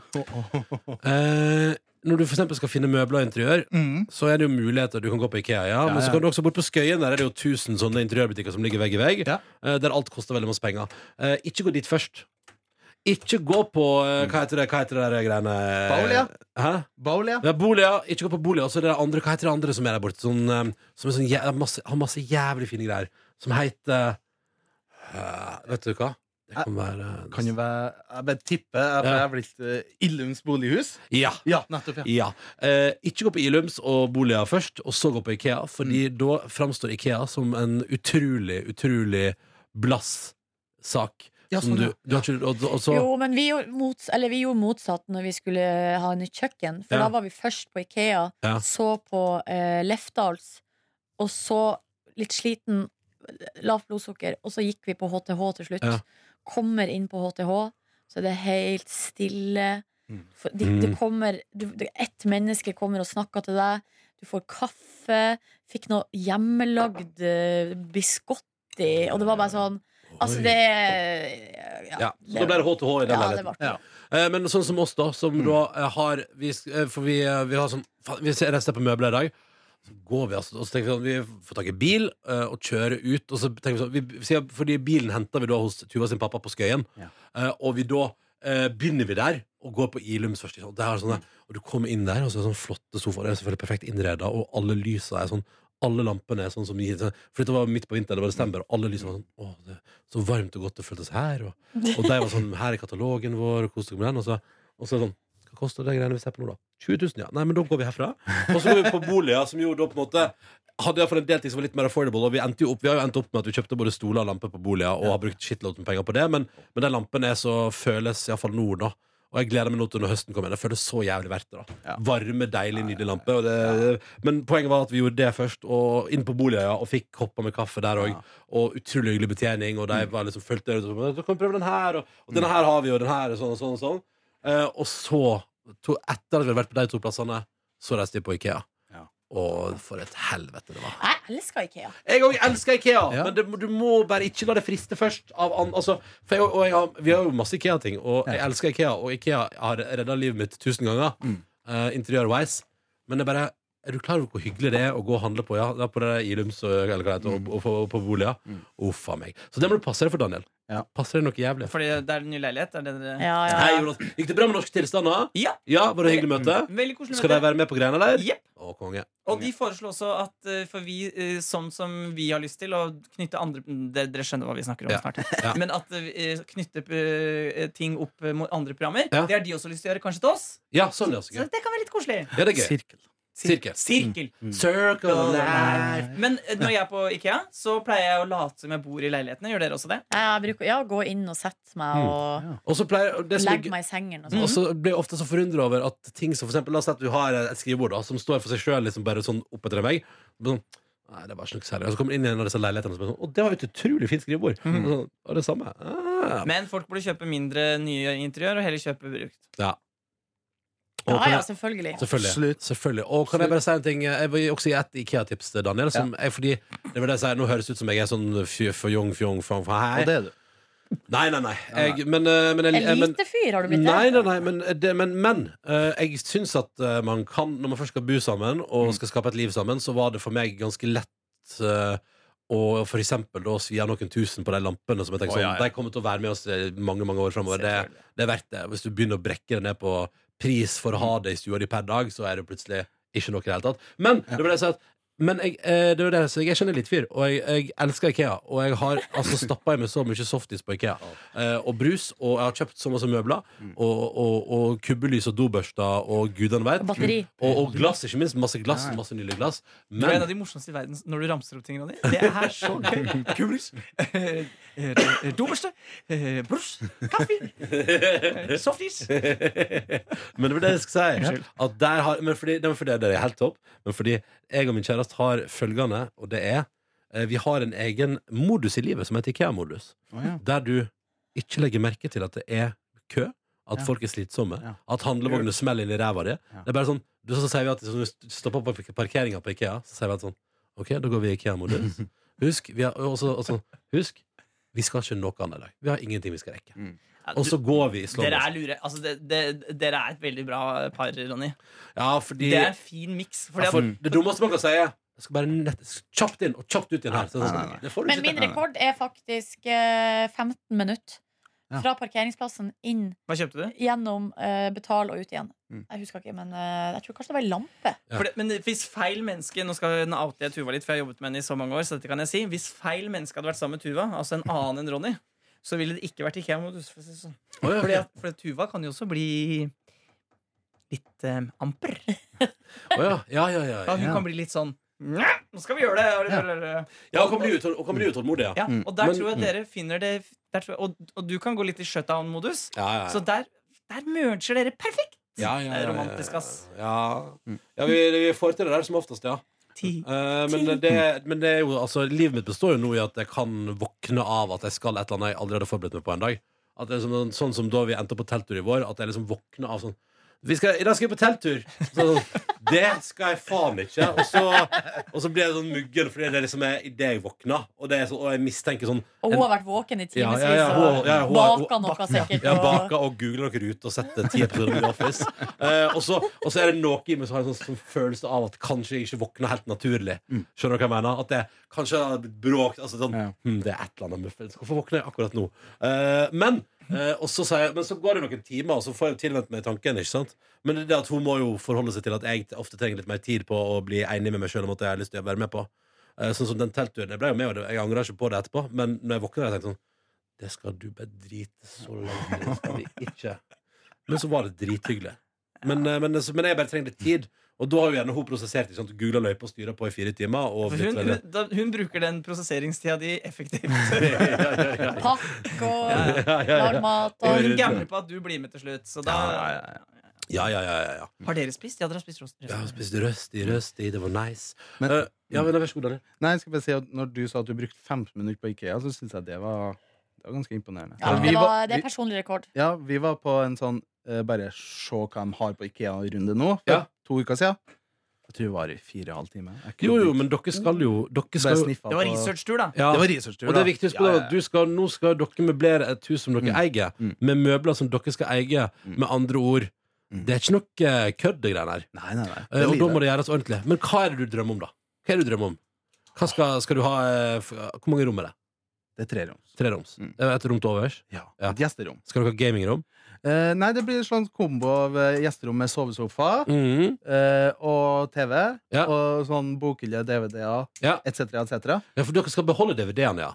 når du for skal finne møbler og interiør, Mm. så er det jo muligheter. Du kan gå på Ikea, ja, men Ja, så ja. kan du også bort på Skøyen. Der er det jo 1000 sånne interiørbutikker som ligger vegg i vegg. Der alt koster veldig masse penger. Ikke gå dit først. Ikke gå på eh, Hva heter det Hva heter det der greiene Baulia. Hæ? Baulia. Ja, Bolia. Ikke gå på Bolia. Og så er det det andre, hva heter det andre som er der borte? Sånn, eh, som er sånn, jæ- masse, har masse jævlig fine greier. Som heter eh, Vet du hva? Det kan være Kan jo være Jeg bare tipper. Jeg Ja. jeg er blitt uh, Illums bolighus. Ja. Ja, nettopp. ja Ja. Eh, ikke gå på Ilums og Bolia først, og så gå på Ikea, fordi da framstår Ikea som en utrolig, utrolig blass sak. Ja, sånn, du, du ikke, og, og så Jo, men vi gjorde, mot, eller vi gjorde motsatt når vi skulle ha nytt kjøkken. For Ja. da var vi først på Ikea, Ja. så på eh, Lefdals, og så litt sliten, lavt blodsukker, og så gikk vi på HTH til slutt. Kommer inn på HTH, så er det helt stille. For de, de kommer du, Ett menneske kommer og snakker til deg. Du får kaffe. Fikk noe hjemmelagd eh, biscotti, og det var bare sånn Altså, det Ja. ja, så da ble det HTH i den Ja, leiligheten. Ja. Eh, men sånn som oss, da, som da eh, har vi, eh, For vi, eh, vi har sånn faen, Vi ser resten på møbler i dag. Så går vi altså Og så tenker vi sånn Vi får tak i bil eh, og kjører ut. Og så tenker vi sånn vi, sier, Fordi bilen henter vi da hos Tuva sin pappa på Skøyen. Ja. Eh, og vi da eh, begynner vi der og går på Ilums først. sant? Det er sånne, og du kommer inn der, og så er det sånn flotte sofaer. Det er selvfølgelig perfekt innreda, og alle lysa er sånn alle lampene er sånn som sånn, For dette var midt på vinteren, det var desember, og alle lysene var sånn Å, det er så varmt og godt det føltes her. Og, og de var sånn Her er katalogen vår, og kos dere med den. Og så, og så er det sånn Hva koster de greiene vi ser på nå, da? 20 000, ja. Nei, men da går vi herfra. Og så går vi på boliger, som gjorde da på en måte hadde iallfall en del ting som var litt mer affordable. Og vi, opp, vi har jo endt opp med at vi kjøpte både stoler og lamper på boliger, og har brukt shitload med penger på det, men, men de lampene er så føles iallfall nord, da. Og jeg gleder meg nå til når høsten kommer. Jeg føler Det så jævlig verdt det. da Ja. Varme, deilig, nydelig lampe. Det, Men poenget var at vi gjorde det først, og inn på boliger, ja, og fikk kopper med kaffe der òg. Ja. Og utrolig hyggelig betjening, og de var liksom fulgte øret og så kan vi prøve den her, og, og denne her har vi, og den her, og sånn og sånn. Og sånn. Eh, og så, to, etter at vi hadde vært på de to plassene, så reiste vi på Ikea. Og for et helvete det var. Jeg elsker Ikea. Jeg òg elsker Ikea, Ja. men det, du må bare ikke la det friste først. Av an, altså, for jeg, og jeg har, vi har jo masse Ikea-ting, og jeg elsker Ikea. Og Ikea har redda livet mitt tusen ganger, Mm. Uh, interiør-wise. Men det er bare er du klar over hvor hyggelig det er å gå og handle på ja, da på det der Ilums eller hva det heter, og, og, på, på boliger? Mm. Uff a meg. Så det må du passe deg for, Daniel. Ja. Passer deg noe jævlig. Fordi det er en ny leilighet? Er det dere Ja, ja, Hei. Jonas. Gikk det bra med norske tilstander? Ja. Ja, Var det hyggelig møte? Veldig koselig Skal de være med på greiene, der? Yep. Å, konge. Og de foreslår også at eh, for vi, eh, sånn som vi har lyst til å knytte andre Dere, skjønner hva vi snakker om Ja. snart. Ja. Men at vi knytte eh, ting opp mot andre programmer, Ja. det har de også lyst til å gjøre, kanskje til oss. Ja, sånn, det også, Så det kan være litt koselig. Ja, det er gøy. Sirkel. Sirkel. Mm. Circle of life. Men eh, når jeg er på Ikea, så pleier jeg å late som jeg bor i leilighetene. Gjør dere også det? Jeg bruker ja, gå inn og sette meg Mm. og Og så pleier det som er legge meg i sengen. Og Og sånn. så blir jeg ofte så forundra over at ting som for eksempel, La oss si at du har et skrivebord da som står for seg sjøl liksom bare sånn opp etter en vegg. Sånn, Nei, det var ikke noe særlig. Og så kommer du inn i en av disse leilighetene og så sånn Å, det var et utrolig fint skrivebord. Og så, og det samme. Ah. Men folk burde kjøpe mindre nye interiør og heller kjøpe brukt. Ja. Og Ja, ja, jeg- selvfølgelig. Selvfølgelig. Absolutt. selvfølgelig. Og kan jeg bare si en ting Jeg vil også gi et Ikea-tips til Daniel. Som er fordi det var det jeg sier, Nå høres det ut som jeg er sånn fj- fjong, fjong, fjong, fjong, hei. Og det er du. Nei, nei, nei. Jeg, men, eh, men, jeg- men, Elitefyr, har du blitt Nei, det? nei, nei, men, det, men, men eh, jeg syns at eh, man kan Når man først skal bo sammen og skal skape et liv sammen, så var det for meg ganske lett eh, å for eksempel da svi av noen tusen på de lampene som jeg tenker Å, sånn, ja, ja. de kommer til å være med oss eh, mange mange år framover. Det, det er verdt det. Hvis du begynner å brekke det ned på pris for å ha det i stua di per dag, så er det plutselig ikke noe i det hele tatt. Men det var det jeg sa at men jeg, eh, det var det, så jeg kjenner litt fyr, og jeg, jeg elsker Ikea. Og jeg har altså stappa i meg så mye softis på Ikea. Eh, og brus, og jeg har kjøpt så masse møbler. Og, og, og kubbelys og dobørster og gudene vet. Og. Og, glass, ikke minst. Masse glass, masse nylig glass. Du er en av de morsomste i verden når du ramser opp tingene dine. Det er så gøy. Kublis. Eh, eh, Dobørste. eh, Brus. Kaffe. Softis. Men det var det jeg skulle si. At der har, men fordi, det fordi det er helt topp. Men fordi jeg og min kjæreste har følgende, og det er eh, Vi har en egen modus i livet som heter IKEA-modus. Ja. Der du ikke legger merke til at det er kø, at Ja. folk er slitsomme, Ja. at handlevogner smeller inn i ræva di. Ja. Det er bare sånn, du, så sier vi at hvis du stopper på parkeringa på IKEA, så sier vi at sånn OK, da går vi i IKEA-modus. Husk, vi har, også, også, husk, vi skal ikke noe annet i dag. Vi har ingenting vi skal rekke. Ja, Og så går vi i slow Dere er lure. Altså, det, det, dere er et veldig bra par, Ronny. Ja, fordi Det er en fin miks. Ja, det dummeste man kan si, er Jeg skal bare nett, kjapt inn og kjapt ut igjen her. Så, Nei, sånn, nei, nei. Det får du Men ikke min rekord er faktisk eh, 15 minutter. Ja. Fra parkeringsplassen inn, Hva kjøpte du? gjennom eh, betal og ut igjen. Mm. Jeg husker ikke, men eh, jeg tror kanskje det var ei lampe. Ja. For det, men hvis feil menneske Nå skal nå oute jeg Tuva litt, for jeg har jobbet med henne i så mange år. Så dette kan jeg si Hvis feil menneske hadde vært sammen med Tuva, altså en annen enn Ronny, så ville det ikke vært. For, si sånn. Ja, Fordi at, for Tuva kan jo også bli litt eh, amper. Å, ja. Ja, ja, ja, Ja, ja. hun kan bli litt sånn «Nja, Nå skal vi gjøre det! Ja, og kan bli, utål, kan bli utålmodig, ja. Ja, Mm. og der Men- tror jeg dere finner det der tror jeg, og, og du kan gå litt i shutdown-modus. Ja, ja, Så der, der merger dere perfekt! Ja, ja, Det er ja, romantisk, ass. Ja, Mm. ja vi, vi får til det der som oftest, ja. Eh, men, det, men det er jo altså Livet mitt består jo nå i at jeg kan våkne av at jeg skal et eller annet jeg aldri hadde forberedt meg på en dag. At det er sånn, sånn som da vi endte på telttur i vår, at jeg liksom våkner av sånn vi skal, I dag skal jeg på telttur! Så, det skal jeg faen ikke. Og så, og så blir jeg sånn muggen fordi det liksom er idet jeg våkner. Og, det er så, og jeg mistenker sånn Og hun har vært våken i Ja, timevis ja, ja, og ja, hun baka noe sikkert. Jeg har baka og googla noe ut og sett ti episoder av Office. Eh, og, så, og så er det noe i meg som har en sånn, sånn følelse av at kanskje jeg ikke våkner helt naturlig. Skjønner du hva jeg mener? At det kanskje har blitt bråk. Altså sånn, Ja. hm, det er et eller annet muffens. Hvorfor våkner jeg akkurat nå? Eh, men, eh, og så sa jeg, men så går det noen timer, og så får jeg tilvendt meg tanken. ikke sant? Men det at hun må jo forholde seg til at jeg ofte trenger litt mer tid på å bli enig med meg sjøl om at jeg har lyst til å være med på. Eh, sånn som den teltturen. Jeg ble jo med, og jeg angrer ikke på det etterpå, men når jeg våkner, har jeg sånn det skal du bare drite så langt. Det skal vi ikke. Men så var det drithyggelig. Men, eh, men, men jeg bare trenger litt tid. Og da har jo gjerne hun prosessert ikke sant? Googla løype og styra på i fire timer. Og hun, hun, da, hun bruker den prosesseringstida di effektivt. Pakk og mat Og hun gambler på at du blir med til slutt. Så da Ja, ja, ja, ja, ja. Har dere spist? Ja, dere har spist røsti. Ja, har spist røsti, røsti, det var nice. Men- uh, ja, men vær så god, Daniel. Nei, jeg skal bare si at Når du sa at du brukte 15 minutter på Ikea, så syns jeg det var, det var ganske imponerende. ja, For det, var- det er personlig rekord. Ja, vi var på en sånn bare se hva de har på Ikea-runde nå. For Ja. to uker siden. Jeg tror det var i fire og en halv time. Jo, jo, men dere skal jo Dere skal Det var researchtur, da. ja. Det var researchtur, Og det er viktig å huske Ja, nå skal dere møblere et hus som dere Mm. eier, Mm. med møbler som dere skal eie. Mm. Med andre ord, Mm. det er ikke noe eh, kødd, det greiene her. Nei, nei, nei. Det Eh, Og da må det gjøres ordentlig. Men hva er det du drømmer om, da? Hva er det du drømmer om? Hva skal, skal du ha eh, Hvor mange rom er det? Det er treroms. Tre roms? Mm. Et rom til overs? Ja. Ja. Et gjesterom. Skal dere ha gamingrom? Eh, nei, det blir en slags kombo av eh, gjesterom med sovesofa Mhm. eh, og TV. Ja. Og sånn bokhylle, DVD-er, Ja. etc., etc. ja, for dere skal beholde DVD-ene, ja.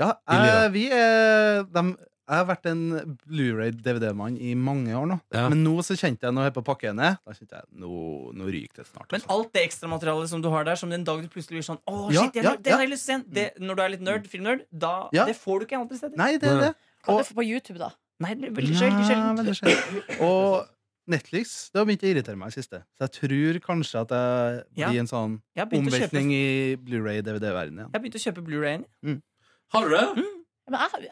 Ja, Billig, da. eh, vi er dem, Jeg har vært en Blu-ray-DVD-mann i mange år nå. Ja. Men nå så kjente jeg når jeg er på pakken ned Da kjente jeg, nå, nå ryker det snart. Men altså. alt det ekstramaterialet som du har der, som den dag du plutselig blir sånn Åh, Ja, shit, jeg, ja, det har jeg lyst til å se. Det, Når du er litt nerd, filmnerd, da Ja. Det får du ikke andre steder. Nei, det er Nei. det. Kan Og- du få på YouTube, da? Nei, det er veldig sjelden. sjelden. veldig sjelden. Og Netflix det har begynt å irritere meg i siste. Så jeg tror kanskje at det Ja. blir en sånn Jeg omveltning i Blu-ray-DVD-verdenen igjen. jeg har begynt å kjøpe Blu-rayen. Har du det? Mm.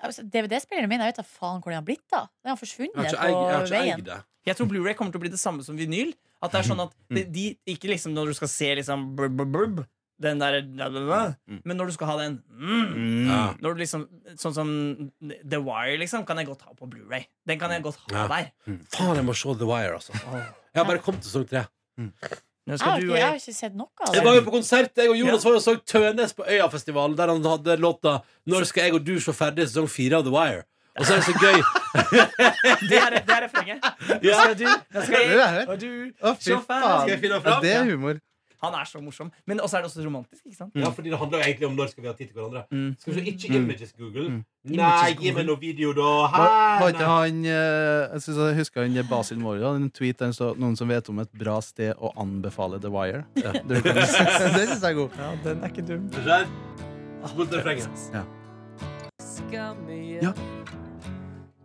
altså, DVD-spilleren min, jeg vet da faen hvor den har blitt av. Den har forsvunnet Jeg har ikke, på jeg har ikke veien. det. Jeg tror Blu-ray kommer til å bli det samme som vinyl. At det er sånn at de, de Ikke liksom når du skal se liksom brb, brb, den der bla, bla, bla, Mm. Men når du skal ha den mm, Mm. Ja. Når du liksom Sånn som The Wire, liksom, kan jeg godt ha på Blu-ray. Den kan jeg godt ha Ja. der. Faen, jeg må se The Wire, altså. Jeg har bare kommet til sesong tre. Nå Jeg ikke, jeg har ikke sett noe av det. Jeg var jo på konsert, jeg og Jonas var og så Tønes på Øyafestivalen, der han hadde låta 'Når skal jeg og du se ferdig sesong fire av The Wire'. Og så er det så gøy. Det er, det er refrenget. Nå skal du, skal Det er jeg, det. og du Å, fy faen. Skal jeg finne fram? det er humor. Han er så morsom. Men også er det også romantisk. ikke sant? Ja, fordi det handler jo egentlig om når skal vi ha tid til hverandre. Mm. Skal vi se, Ikke Images Google. Mm. Nei, Images gi meg noe video, da. Var, Hæ? var ikke han eh, Jeg synes jeg husker han Basil Mori hadde en tweet der står noen som vet om et bra sted å anbefale The Wire. Ja. Det det syns jeg er god. Ja, den er ikke dum. Spol til refrenget. Ja.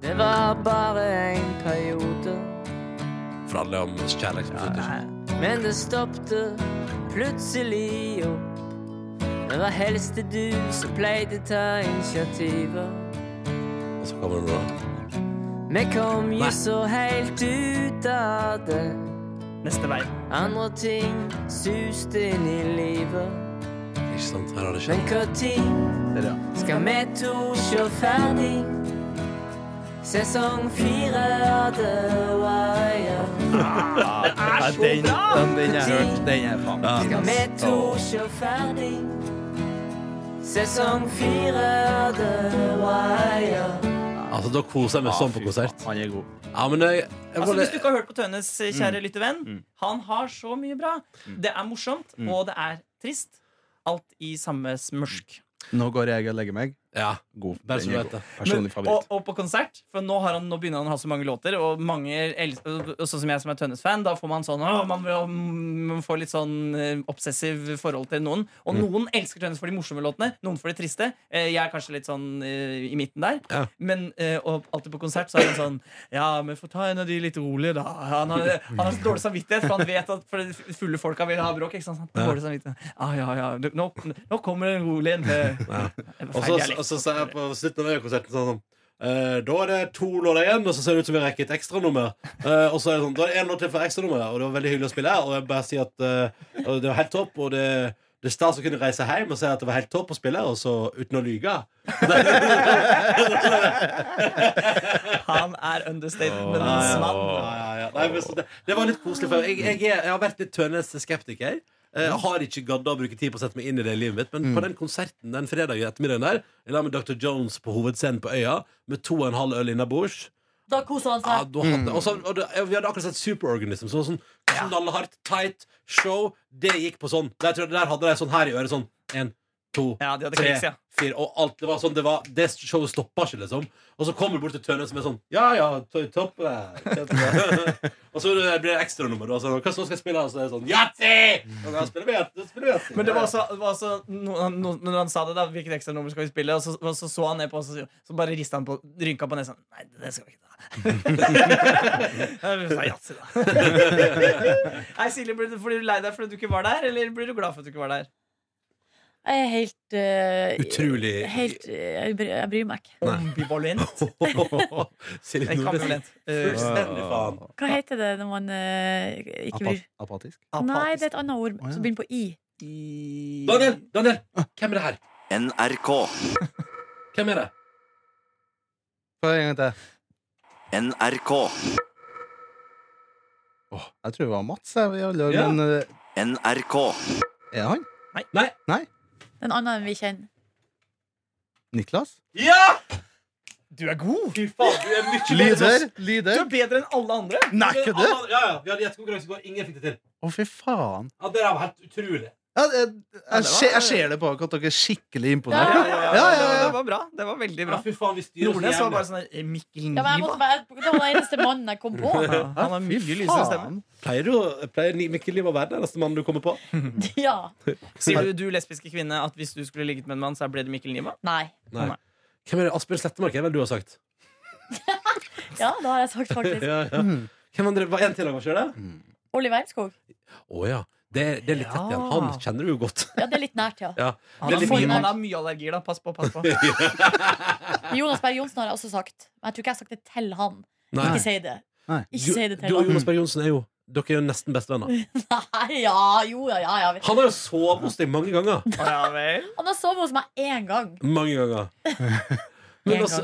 Det var bare en periode, For alle om kjærlighet Ja, slutter. Men det stoppte plutselig opp. Det var helst det du som pleide ta initiativet. Og så kommer det bra. Vi kom jo så helt ut av det. Neste vei. Andre ting suste inn i livet. Ikke sant? Her har det Men skjedd. hva når ja. skal vi to sjå ferdig? Sesong fire av The Wire. Ja, den, den, den jeg har hørt. Den er faen Skal vi to ass. ferdig? Sesong fire av The Wire. Altså, da koser jeg meg sånn på konsert. Han er god. Ja, men jeg, jeg Altså, hvis du ikke har hørt på Tønnes kjære kjære lyttevenn, Mm. han har så mye bra. Det er morsomt, Mm. og det er trist. Alt i samme smørsk. Nå går jeg og legger meg. Ja, God. er Personlig og, favoritt. og på konsert, for nå, har han, nå begynner han å ha så mange låter, og mange Sånn som jeg som er Tønnes-fan, da får man sånn å, man, man får litt sånn eh, obsessiv forhold til noen. Og noen elsker Tønnes for de morsomme låtene, noen for de triste. Eh, jeg er kanskje litt sånn eh, i midten der. Ja. Men og alltid på konsert så er han sånn Ja, men få ta en av de litt rolige, da. Han har, han har så dårlig samvittighet, for han vet at for fulle folka vil ha bråk. Ikke sant? Dårlig samvittighet. Ah, ja, ja, nå, nå kommer det en rolig en. til. Og så, sier jeg på slutten av konserten sånn eh, Da er det to låter igjen, og så ser det ut som vi rekker et ekstranummer. Uh, og så er det sånn, da er det én låt til for ekstranummeret, og det var veldig hyggelig å spille. her. Og jeg bare sier at uh, det var helt topp, og det, det er stas å kunne reise hjem og si at det var helt topp å spille, og så uten å lyge. Han er understatementens mann. ja, ja, ja. Det, det var litt koselig. For jeg, jeg, jeg har vært litt Tønes-skeptiker. Eh, Jeg har ikke gadda å bruke tid på å sette meg inn i det i livet mitt, men på den konserten den fredagen ettermiddagen der, i lag med Dr. Jones på hovedscenen på Øya, med to og en halv øl innabords Da kosa han seg. Ja, hadde, og så- og det, Vi hadde akkurat sett Superorganism, så sånn knallhardt, tight show. Det gikk på sånn. Der, der hadde de sånn her i øret. Sånn én, to, Ja, de hadde tre, kriks, ja. fire. Og alt det var sånn Det, var, det showet stoppa ikke, liksom. Og så kommer du bort til Tønne som er sånn Ja, ja, to- topp Og så blir det ekstranummer. Og sånn, Hva så skal jeg spille? Og så er det sånn Yatzy! Men det var også, var så no, no, når han sa det, da hvilket ekstranummer skal vi spille, og så, og så så han ned på oss, og så, så bare rista han på rynka på nesa. Nei, det skal vi ikke ta. Sa yatzy, da. Nei, Silje, blir du, blir du lei deg fordi du ikke var der, eller blir du glad for at du ikke var der? Jeg er helt uh, Utrolig Helt uh, Jeg bryr, jeg bryr meg ikke. Ambivalent. Silje Nordnes. ambivalent. Eh, Fullstendig faen. Hva heter det når man uh, ikke bryr Apat apatisk? Nei, det er et annet ord som begynner på i. i- Daniel! Daniel! Hvem er det her? NRK. Hvem er det? Få en gang til. NRK. Oh, jeg tror det var Mats, jeg, jeg, jeg, Ja. men eh, NRK. er det han? Nei. Nei. er en annen enn vi kjenner. Niklas? Ja! Du er god! Fy faen, du er mye bedre. Lider, lider. Du er bedre enn alle andre. Nei, kødder du? Ja, ja, vi hadde gjettekonkurranse i går. Ingen fikk det til. Å, fy faen. Ja, Det er helt utrolig. Ja, jeg, jeg, jeg, ser, jeg ser det på dere at dere er skikkelig imponert. Ja, Ja, ja, Det, ja, var, ja. det var bra. Det var veldig bra. Ja, fy faen, vi styrer Nordnes var bare sånn der, eh, Mikkel Ja, men jeg Niva. måtte bare, det var den eneste mannen jeg kom på. Ja, han har mye Fy lysere stemme. faen. Pleier, du, pleier Ni- Mikkel Liv å være den eneste mannen du kommer på? Ja. Sier du, du lesbiske kvinne, at hvis du skulle ligget med en mann, så ble det Mikkel Niva? Nei. Nei. Nei. Hvem er det? Asbjørn Slettemark er vel du har sagt? Ja, det har jeg sagt, faktisk. Ja, ja. Hvem andre? Var en til, hva gjør det? Oliver Wermskog. Å ja. Det, er- det er litt tett igjen. Han kjenner du jo godt. Ja, det er litt nært, ja. Ja. Han har, mye, han har mye allergier, da. Pass på, pass på. Jonas Berg Johnsen har jeg også sagt. Men jeg tror ikke jeg har sagt det til han. Nei. Ikke si det. Nei. Ikke si det til Du du og. Jonas Berg Johnsen er jo Dere er jo nesten bestevenner. Nei, ja, jo, ja, ja, ja. Han har jo sovet hos deg mange ganger. Han har sovet hos meg én gang. Mange ganger. Men En altså.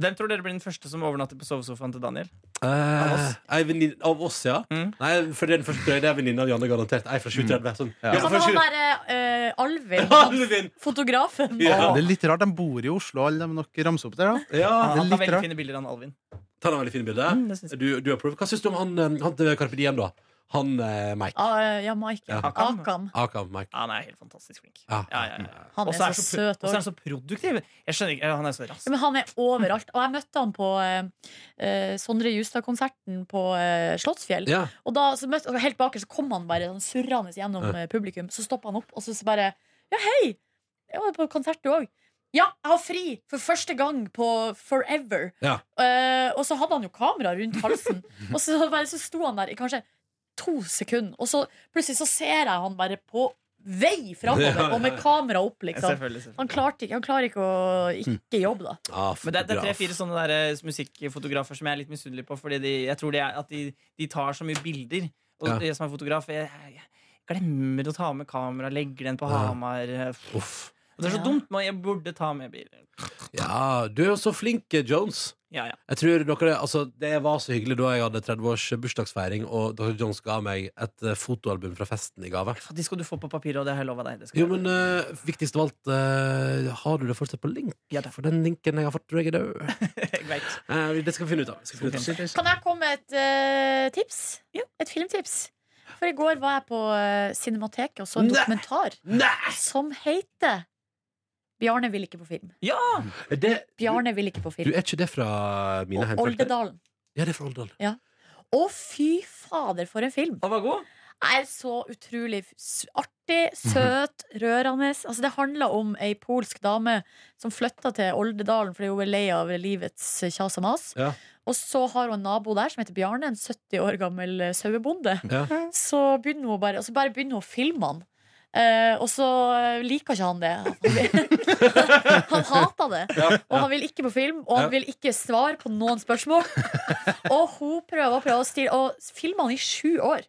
Hvem tror dere blir den første som overnatter på sovesofaen til Daniel? eh, oss? venninne av oss, ja. Mm. Nei, for det er den første tror jeg det er venninna av Janne, garantert. Ei fra 730. Sånn. Ja. Ja, han 7 derre eh, Alvin, Alvin! fotografen? Ja. Det er litt rart, de bor i Oslo, alle de nok ramser opp der, da. Ja, Han, det er han tar veldig rart. fine bilder av Alvin. Tar han veldig fine bilder? Mm. Du, du. Hva syns du om han, eh, han til Carpe Diem, da? Han eh, Mike. Ah, ja, Mike. Ja. Akam. Akam. Akam Mike. Han er helt fantastisk flink. Ja. Ja, ja, ja. Han er, er så så søt Og så er han så produktiv. Jeg skjønner ikke, Han er så rask. Ja, men han er overalt. Og jeg møtte han på eh, eh, Sondre Justad-konserten på eh, Slottsfjell. Ja. Og da så møtte, helt baker så kom han bare sånn surrende gjennom eh, publikum. Så stoppa han opp, og så så bare Ja, hei! Jeg var på konsert, du òg. Ja, jeg har fri for første gang på forever. Ja. Uh, og så hadde han jo kamera rundt halsen. og så, bare, så sto han der i kanskje to sekunder, og så plutselig så ser jeg han bare på vei framover, og med kamera opp, liksom. Selvfølgelig, selvfølgelig. Han, klarte ikke, han klarer ikke å ikke jobbe, da. Ah, Men det, det er tre-fire sånne der, eh, musikkfotografer som jeg er litt misunnelig på. Fordi de, jeg tror de er, at de, de tar så mye bilder. Og Ja. jeg som er fotograf, jeg, jeg glemmer å ta med kamera, legger den på Ja. Hamar. eh, Uff. Og det er så Ja. dumt, men jeg burde ta med bilen. Ja, du er jo så flink, Jones. Ja, ja. Jeg tror dere, altså, Det var så hyggelig da jeg hadde 30 års bursdagsfeiring, og Dr. Jones ga meg et uh, fotoalbum fra festen i gave. De skal du få på papiret, og det har jeg lova deg. Det skal Jo, men uh, viktigst av alt, uh, har du det fortsatt på link? Ja, det. For den linken jeg har fått, tror jeg er død. Det skal vi finne ut av. Skal finne ut av. Kan jeg komme med et tips? Ja. Et filmtips. For i går var jeg på uh, Cinemateket og så en Nei. dokumentar Nei! som heter Bjarne vil ikke på film. Ja! Det, Bjarne vil ikke på du, film. er ikke det fra mine Og? Oldedalen. Ja, det er fra Oldedal. Å, fy fader, for en film! Han var god. er så utrolig artig, søt, rørende. Altså, det handler om ei polsk dame som flytta til Oldedalen fordi hun er lei av livets kjas og mas. Ja. Og så har hun en nabo der som heter Bjarne, en 70 år gammel eh, sauebonde. Ja. Så begynner hun bare, og så bare begynner hun å filme han. Eh, og så eh, liker ikke han det. Han, hater det. Og han vil ikke på film, og han Ja. vil ikke svare på noen spørsmål. og hun prøver og prøver å stille, og filmer han i sju år.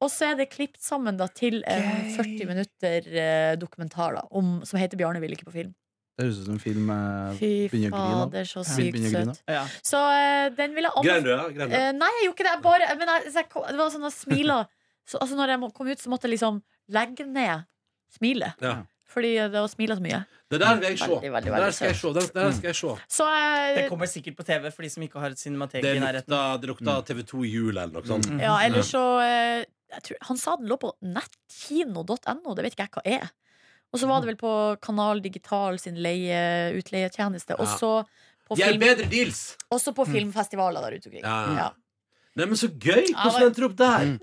Og så er det klippet sammen da, til en 40 minutter uh, dokumentar da, om, som heter 'Bjarne vil ikke på film'. Det høres ut som en film jeg Fy begynner å grine av. fader, så sykt søt. Ja. Så eh, den vil jeg Grein anbefale. Eh, nei, jeg gjorde ikke det. Jeg bare, men jeg, jeg det var sånn at smila så, altså Når jeg kom ut, så måtte jeg liksom legge ned smilet. Ja. Fordi det har smila så mye. Det der vil jeg se. Veldig, veldig, veldig skal jeg se. Skal jeg se. Så Det eh, kommer sikkert på TV for de som ikke har et cinematek Det i nærheten. det lukta TV2 Jul eller noe sånt. Mm. Ja, eller så uh, jeg tror, Han sa den lå på nettkino.no. Det vet ikke jeg hva er. Og så var det vel på Kanal Digital sin leie, utleietjeneste. Og så på, Gjør film, også på filmfestivaler der ute omkring. Ja, ja. Nei, men så gøy! Hvordan endte du opp der? Mm.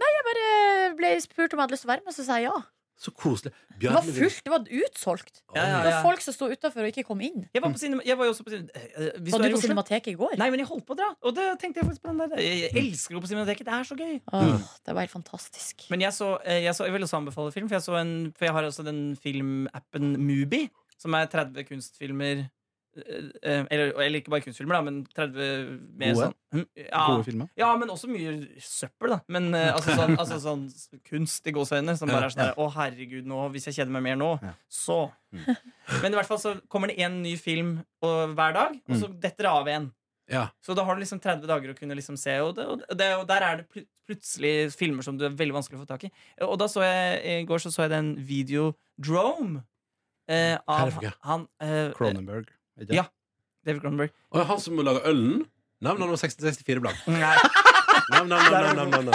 Ble spurt om jeg hadde lyst til å være med, så sa jeg ja. Så koselig. Det var fullt, det var utsolgt. Ja, ja, Det var folk som sto utafor og ikke kom inn. Jeg var, på cinema, jeg var jo også på cinema, eh, hvis Var du du på Cinemateket i går? Nei, men jeg holdt på å dra. Og det tenkte jeg faktisk på den der. Jeg elsker å gå på Cinemateket. Det er så gøy. Åh, det var helt fantastisk. Men jeg, så, eh, jeg, så, jeg vil også anbefale film, for jeg, så en, for jeg har også den filmappen Mubi, som er 30 kunstfilmer eh, eh, eller, eller ikke bare kunstfilmer, da, men 30 med Gode? sånn hm, ja, Gode filmer. ja, men også mye søppel, da. Men eh, altså, sånn, altså sånn kunst i gåseøyne som bare er sånn der, Å, herregud, nå, hvis jeg kjeder meg mer nå, Ja. så Men i hvert fall så kommer det én ny film og, hver dag, og så detter det av en. Ja. Så da har du liksom 30 dager å kunne liksom se, og, det, og, det, og der er det pl plutselig filmer som du er veldig vanskelig å få tak i. Og da så jeg i går så, så jeg den Videodrome eh, er av han eh, Cronenberg. er det? Ja. David Cronenberg. Og han som lager ølen? Han var 64 blank. Nei, Nam, nam, nam, nam,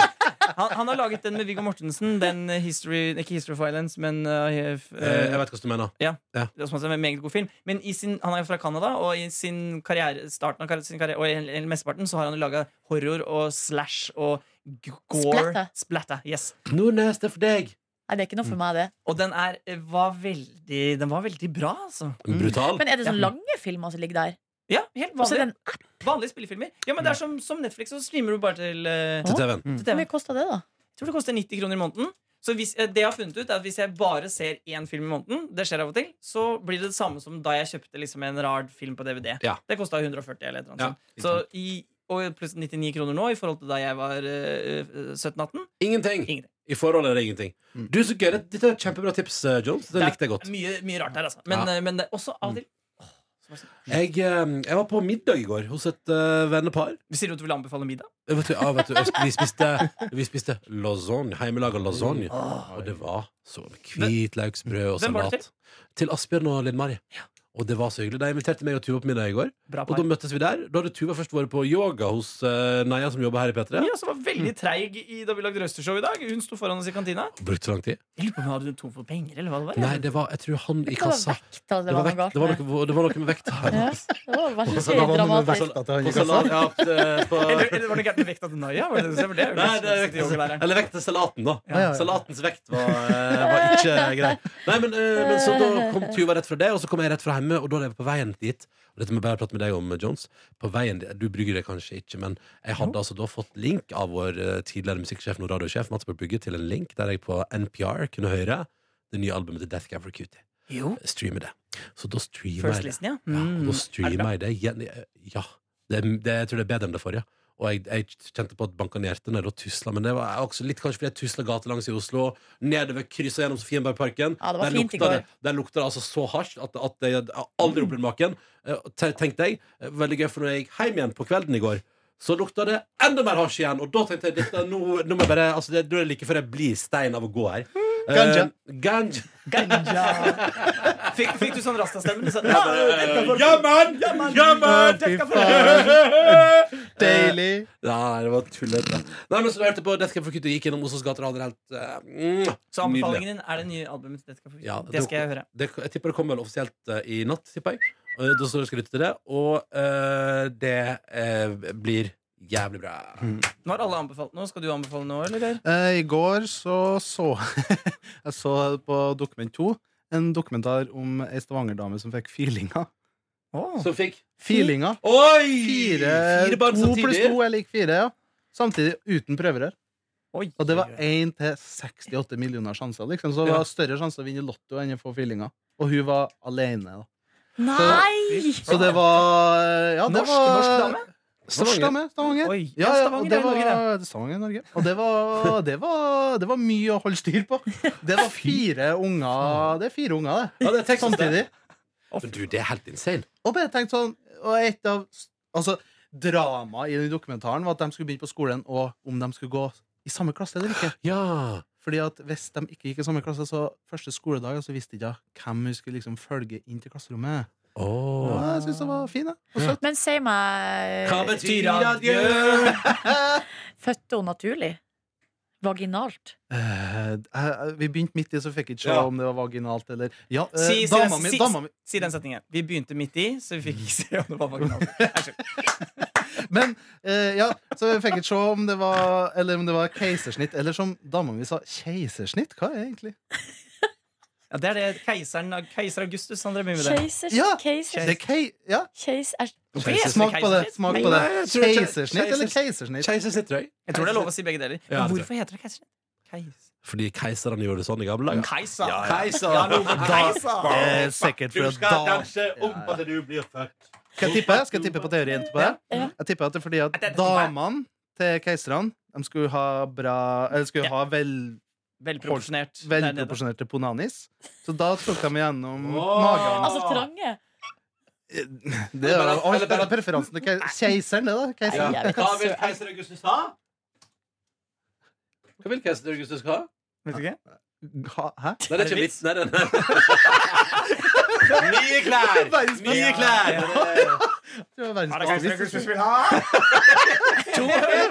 han, han har laget den med Viggo Mortensen. Den eh, history, ikke History of Violence, men uh, f- Eh, Jeg vet hva du mener. Ja, Det er som en meget god film. Men i sin, han er jo fra Canada, og i sin karriere, starten av sin karriere og i mesteparten så har han laga horror og slash og gore. Splatter. Splatter, yes. Nordnes, det er for deg! Nei, det er ikke noe for meg, det. Og den er, eh, var veldig Den var veldig bra, altså. Brutal. Men er det sånne Ja. lange filmer som ligger der? Ja, helt vanlige, så vanlig. det en app. Vanlige spillefilmer. Ja, men det er som, som Netflix, så streamer du bare til, uh, Til TV-en. til Hvor mye kosta det, da? Jeg tror det koster 90 kroner i måneden. Så hvis, eh, det jeg har funnet ut er at hvis jeg bare ser én film i måneden, det skjer av og til, så blir det det samme som da jeg kjøpte liksom en rar film på DVD. Ja. Det kosta 140 eller et eller annet Ja, Så i, og pluss 99 kroner nå i forhold til da jeg var uh, 17-18. Ingenting. Ingenting. I forholdet er det ingenting. Mm. Du, så gøy. Dette er et kjempebra tips, eh, Jones. Det er likte jeg godt. Mye, mye rart der, altså. Men, Ja. eh, men det også av og til åh, Jeg, eh, jeg var på middag i går hos et uh, vennepar. Sier du at du vil anbefale middag? Vet du, ja, vet du, vi spiste, vi spiste lasagne, hjemmelaga lasagne. Og det var så hvitløksbrød og Hvem var det salat. Til Asbjørn og Linn Mari. Og det var så hyggelig. De inviterte meg og Tuva på middag i går. Bra Og da møttes vi der. Da hadde Tuva først vært på yoga hos uh, Neia, som jobber her i P3. Ja, som var veldig treig i, da vi lagde Røstershow i dag. Hun sto foran oss i kantina. Brukte så lang tid. Jeg lurer på om hun hadde tom for penger, eller hva det var. Nei, det var Jeg tror han i Det var kassa vekta det var, vekt, galt det, var med. noe, det var noe med vekta. Ja, det var veldig Så det var dramatisk. På salat, ja, eh, på, Eller, eller var det gærent med vekta til Naya? Var det det, det Nei, det er vekt, eller vekt til salaten, da. Ja, ja, ja. Salatens vekt var, eh, var ikke grei. Nei, men, eh, men så da kom Tuva rett fra det, og så kom jeg rett fra hjemme, og da er jeg på veien dit. Og dette må jeg bare prate med deg om, Jones. På veien, dit- Du brygger det kanskje ikke, men jeg hadde altså da fått link av vår eh, tidligere musikksjef og radiosjef Mats Borg Bugge til en link der jeg på NPR kunne høre det nye albumet til Death Cab for Cutie. Jo. Streame det. Så da streamer First jeg det. listen, ja. Ja, og Mm. da det streamer jeg det igjen. Ja. Det, er- det, jeg tror det er bedre enn det forrige. Og jeg, jeg kjente på at banka i hjertet når jeg tusla. Men det var også litt kanskje fordi jeg tusla gatelangs i Oslo. Nedover krysset gjennom Sofienbergparken. Ja, der, lukta det, der lukta det altså så hardt at, at jeg aldri opplevd maken. Eh, Tenkte jeg. Eh, Veldig gøy, for når jeg gikk hjem igjen på kvelden i går, så lukta det enda mer hasj igjen. Og da tenkte jeg dette, nå, nå jeg bare altså, det, det er like før jeg blir stein av å gå her. Eh, Ganja. ganja. Ganja. Fikk, fikk du sånn rastastemme? Du ja, Ja, mann! Ja, mann! Ja! Dette for- Deilig. Nei, det var tullete. Nei, men så hørte på Death Cab for Cutie gikk gjennom Oslos gater og hadde helt eh, mm, Så anbefalingen din er det nye albumet til Death Cab for Cutie. Ja, det skal jeg høre. Det, jeg tipper det kommer vel offisielt uh, i natt, tipper jeg. Da står du skal lytte til det, og uh, det uh, blir jævlig bra. Nå har alle anbefalt noe. Skal du anbefale noe, eller? Eh, I går så så jeg så på Dokument 2 en dokumentar om ei Stavanger-dame som fikk feelinga. Oh. Som fikk Feelinga. Oi! Fire, Fire barn to pluss to er lik fire, ja. Samtidig uten prøverør. Oi. Og det var 1 til 68 millioner sjanser. Liksom. Så det var større sjanse å vinne Lotto enn å få feelinga. Og hun var alene. Da. Nei! Så det var Ja, det Norsk, var norsk dame? Norsk Med, Stavanger. Oi. Ja, Ja, ja, Stavanger og det i Norge, var, Stavanger i Norge. Og det var, det, var, det var mye å holde styr på. Det var fire unger Det er fire unger, det. Ja, det er Samtidig. Men du, det er helt insane. Og bare tenkt sånn Og et av Altså, dramaet i den dokumentaren var at de skulle begynne på skolen, og om de skulle gå i samme klasse eller ikke. Ja. Fordi at hvis de ikke gikk i samme klasse, så første skoledag så visste ikke jeg hvem hun skulle liksom følge inn til klasserommet. Oh. Ja, jeg syns det var fin. Og søt. Men si meg Hva betyr adjø? Fødte hun naturlig? Vaginalt? Uh, vi begynte midt i, så fikk jeg ikke se Ja. om det var vaginalt eller Ja, uh, Si, si, dama mi, si, dama mi si den setningen. Vi begynte midt i, så vi fikk ikke se om det var vaginalt. Men uh, ja, så jeg fikk ikke se om det var Eller om det var keisersnitt, eller som dama mi sa, keisersnitt? Hva er det egentlig? Ja, det er det keiseren, keiser Augustus han drev med det. Keisers, Ja, Keiser. Det er kei... Ja, Keiser. smak på det. Smak på det. Er Keisersnitt eller keisersnitt? Keisersnitt, jeg. Tror det er lov å si begge deler. Ja, Men hvorfor heter det keisersnitt? Keis. Fordi keiserne gjorde det sånn i gamle dager. Keiser. Ja, ja. Keiser. Ja, keiser. Eh, sikkert for at da om at du blir født. Skal jeg tippe? Skal jeg tippe på teorien på? Ja. Jeg tipper at det er fordi At damene til keiserne De skulle ha bra Eller skulle Ja. ha vel, Velproporsjonert. velproporsjonerte ponanis. Så da tok de igjennom oh! magen. Altså trange? Det er jo det er preferansen til keiseren, det, da. Keiseren. Nei, Hva vil keiser Augustus ha? Hva vil keiser Augustus ha? Vet ikke? Ha- Hæ? Nei, det er ikke vits. Nei, nei, nei. Nye klær! Nye klær! Det var verdens Hva er det beste keiser vits. Augustus vil ha? To,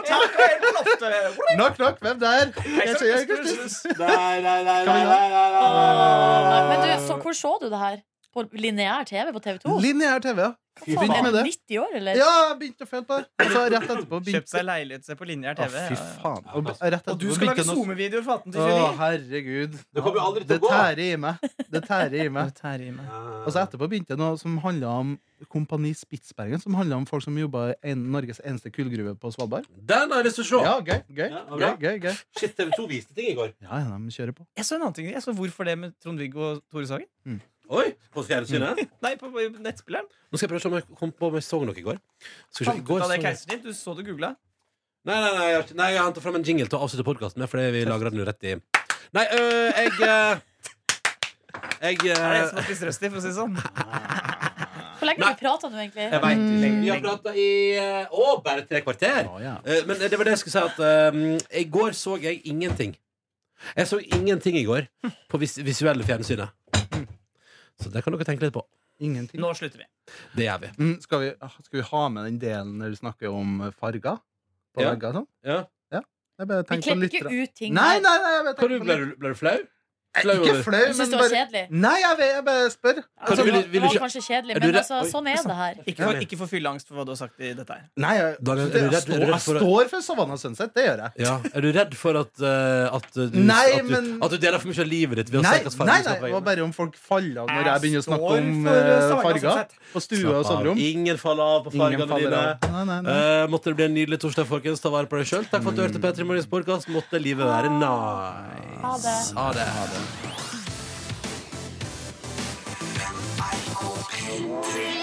takk og helt på loftet. Knock, knock, hvem der? Keiser Keiser Augustus. Augustus. Nei, nei, nei, Kan nei, nei, nei, nei, nei, nei. Men du, så, hvor så du det her? På lineær TV på TV2? Lineær TV, ja. Faen, Begynte er med det. 90 år, eller? Ja, jeg begynte å føle på det. Og så rett etterpå Kjøpt seg leilighet se på lineær Å, TV. fy ja, ja. faen. Og rett etterpå Og du skal lage begynte SoMe-videoer for 18 til Å, herregud. Det kommer jo aldri til Det å gå. tærer i meg. Det tærer i meg. Tærer i meg. Og så etterpå begynte det noe som handla om Kompani Spitsbergen, som handla om folk som jobba i en, Norges eneste kullgruve på Svalbard. Den har jeg lyst til å se. Ja, gøy, gøy, Ja, gøy, bra. gøy, gøy. Shit, TV2 viste ting i går. Ja, ja, de kjører på. Jeg så en annen ting. Jeg så Hvorfor det med Trond-Viggo og Tore Sagen. Oi, på fjernsynet. Nei, på, på nettspilleren. Nå skal jeg prøve å se om jeg kom på om jeg så noe i går. Skal vi se, i Fant går av det så- keiseren din. Du så du googla. Nei, nei, nei, jeg, har ikke- nei, jeg har fram en jingle til å avslutte podkasten med, fordi vi lagra den jo rett i Nei, øh, jeg øh, Jeg Det er det en som har spist røsti, for å si det sånn. Hvor lenge har vi prata nå, egentlig? Jeg vet ikke. Vi har prata i eh, Å, bare tre kvarter! Eh, Men det var det jeg skulle si at eh, I går så jeg ingenting. Jeg så ingenting i går på vis visuelle fjernsynet. Så det kan dere tenke litt på. Ingenting. Nå slutter vi. Det gjør vi. Mm, skal, vi skal vi ha med den delen når du snakker om farger? På Ja. vegger sånn? Ja. Jeg bare Vi tenker på klipper ikke ut ting Nei, nei, nei, jeg bare Hva, du, ble, du, ble du flau? Flau Ikke flau, men det var bare kjedelig. Nei, jeg, vet, jeg bare spør. Altså, Kan du- vil- det vil du var kanskje kjedelig, du men altså, sånn er det her. Ikke for, ikke for fylleangst for hva du har sagt i dette her. Nei, jeg, Daniel, er du jeg, redd- står, jeg står for Savannah Sunset, det gjør jeg. Ja. Er du redd for at, uh, at, du, Nei, at, du, men- at du deler for mye av livet ditt ved å Nei, nei, nei, det var bare om folk faller av når jeg begynner å snakke om eh, farger på stue og soverom. Ingen faller av på fargene dine. av. Nei, nei, nei. Eh, måtte det bli en nydelig torsdag, folkens. Ta vare på deg sjøl. Takk for at du hørte P3 Morgens podkast. Måtte livet være nice. Ha det. Ha det. P3.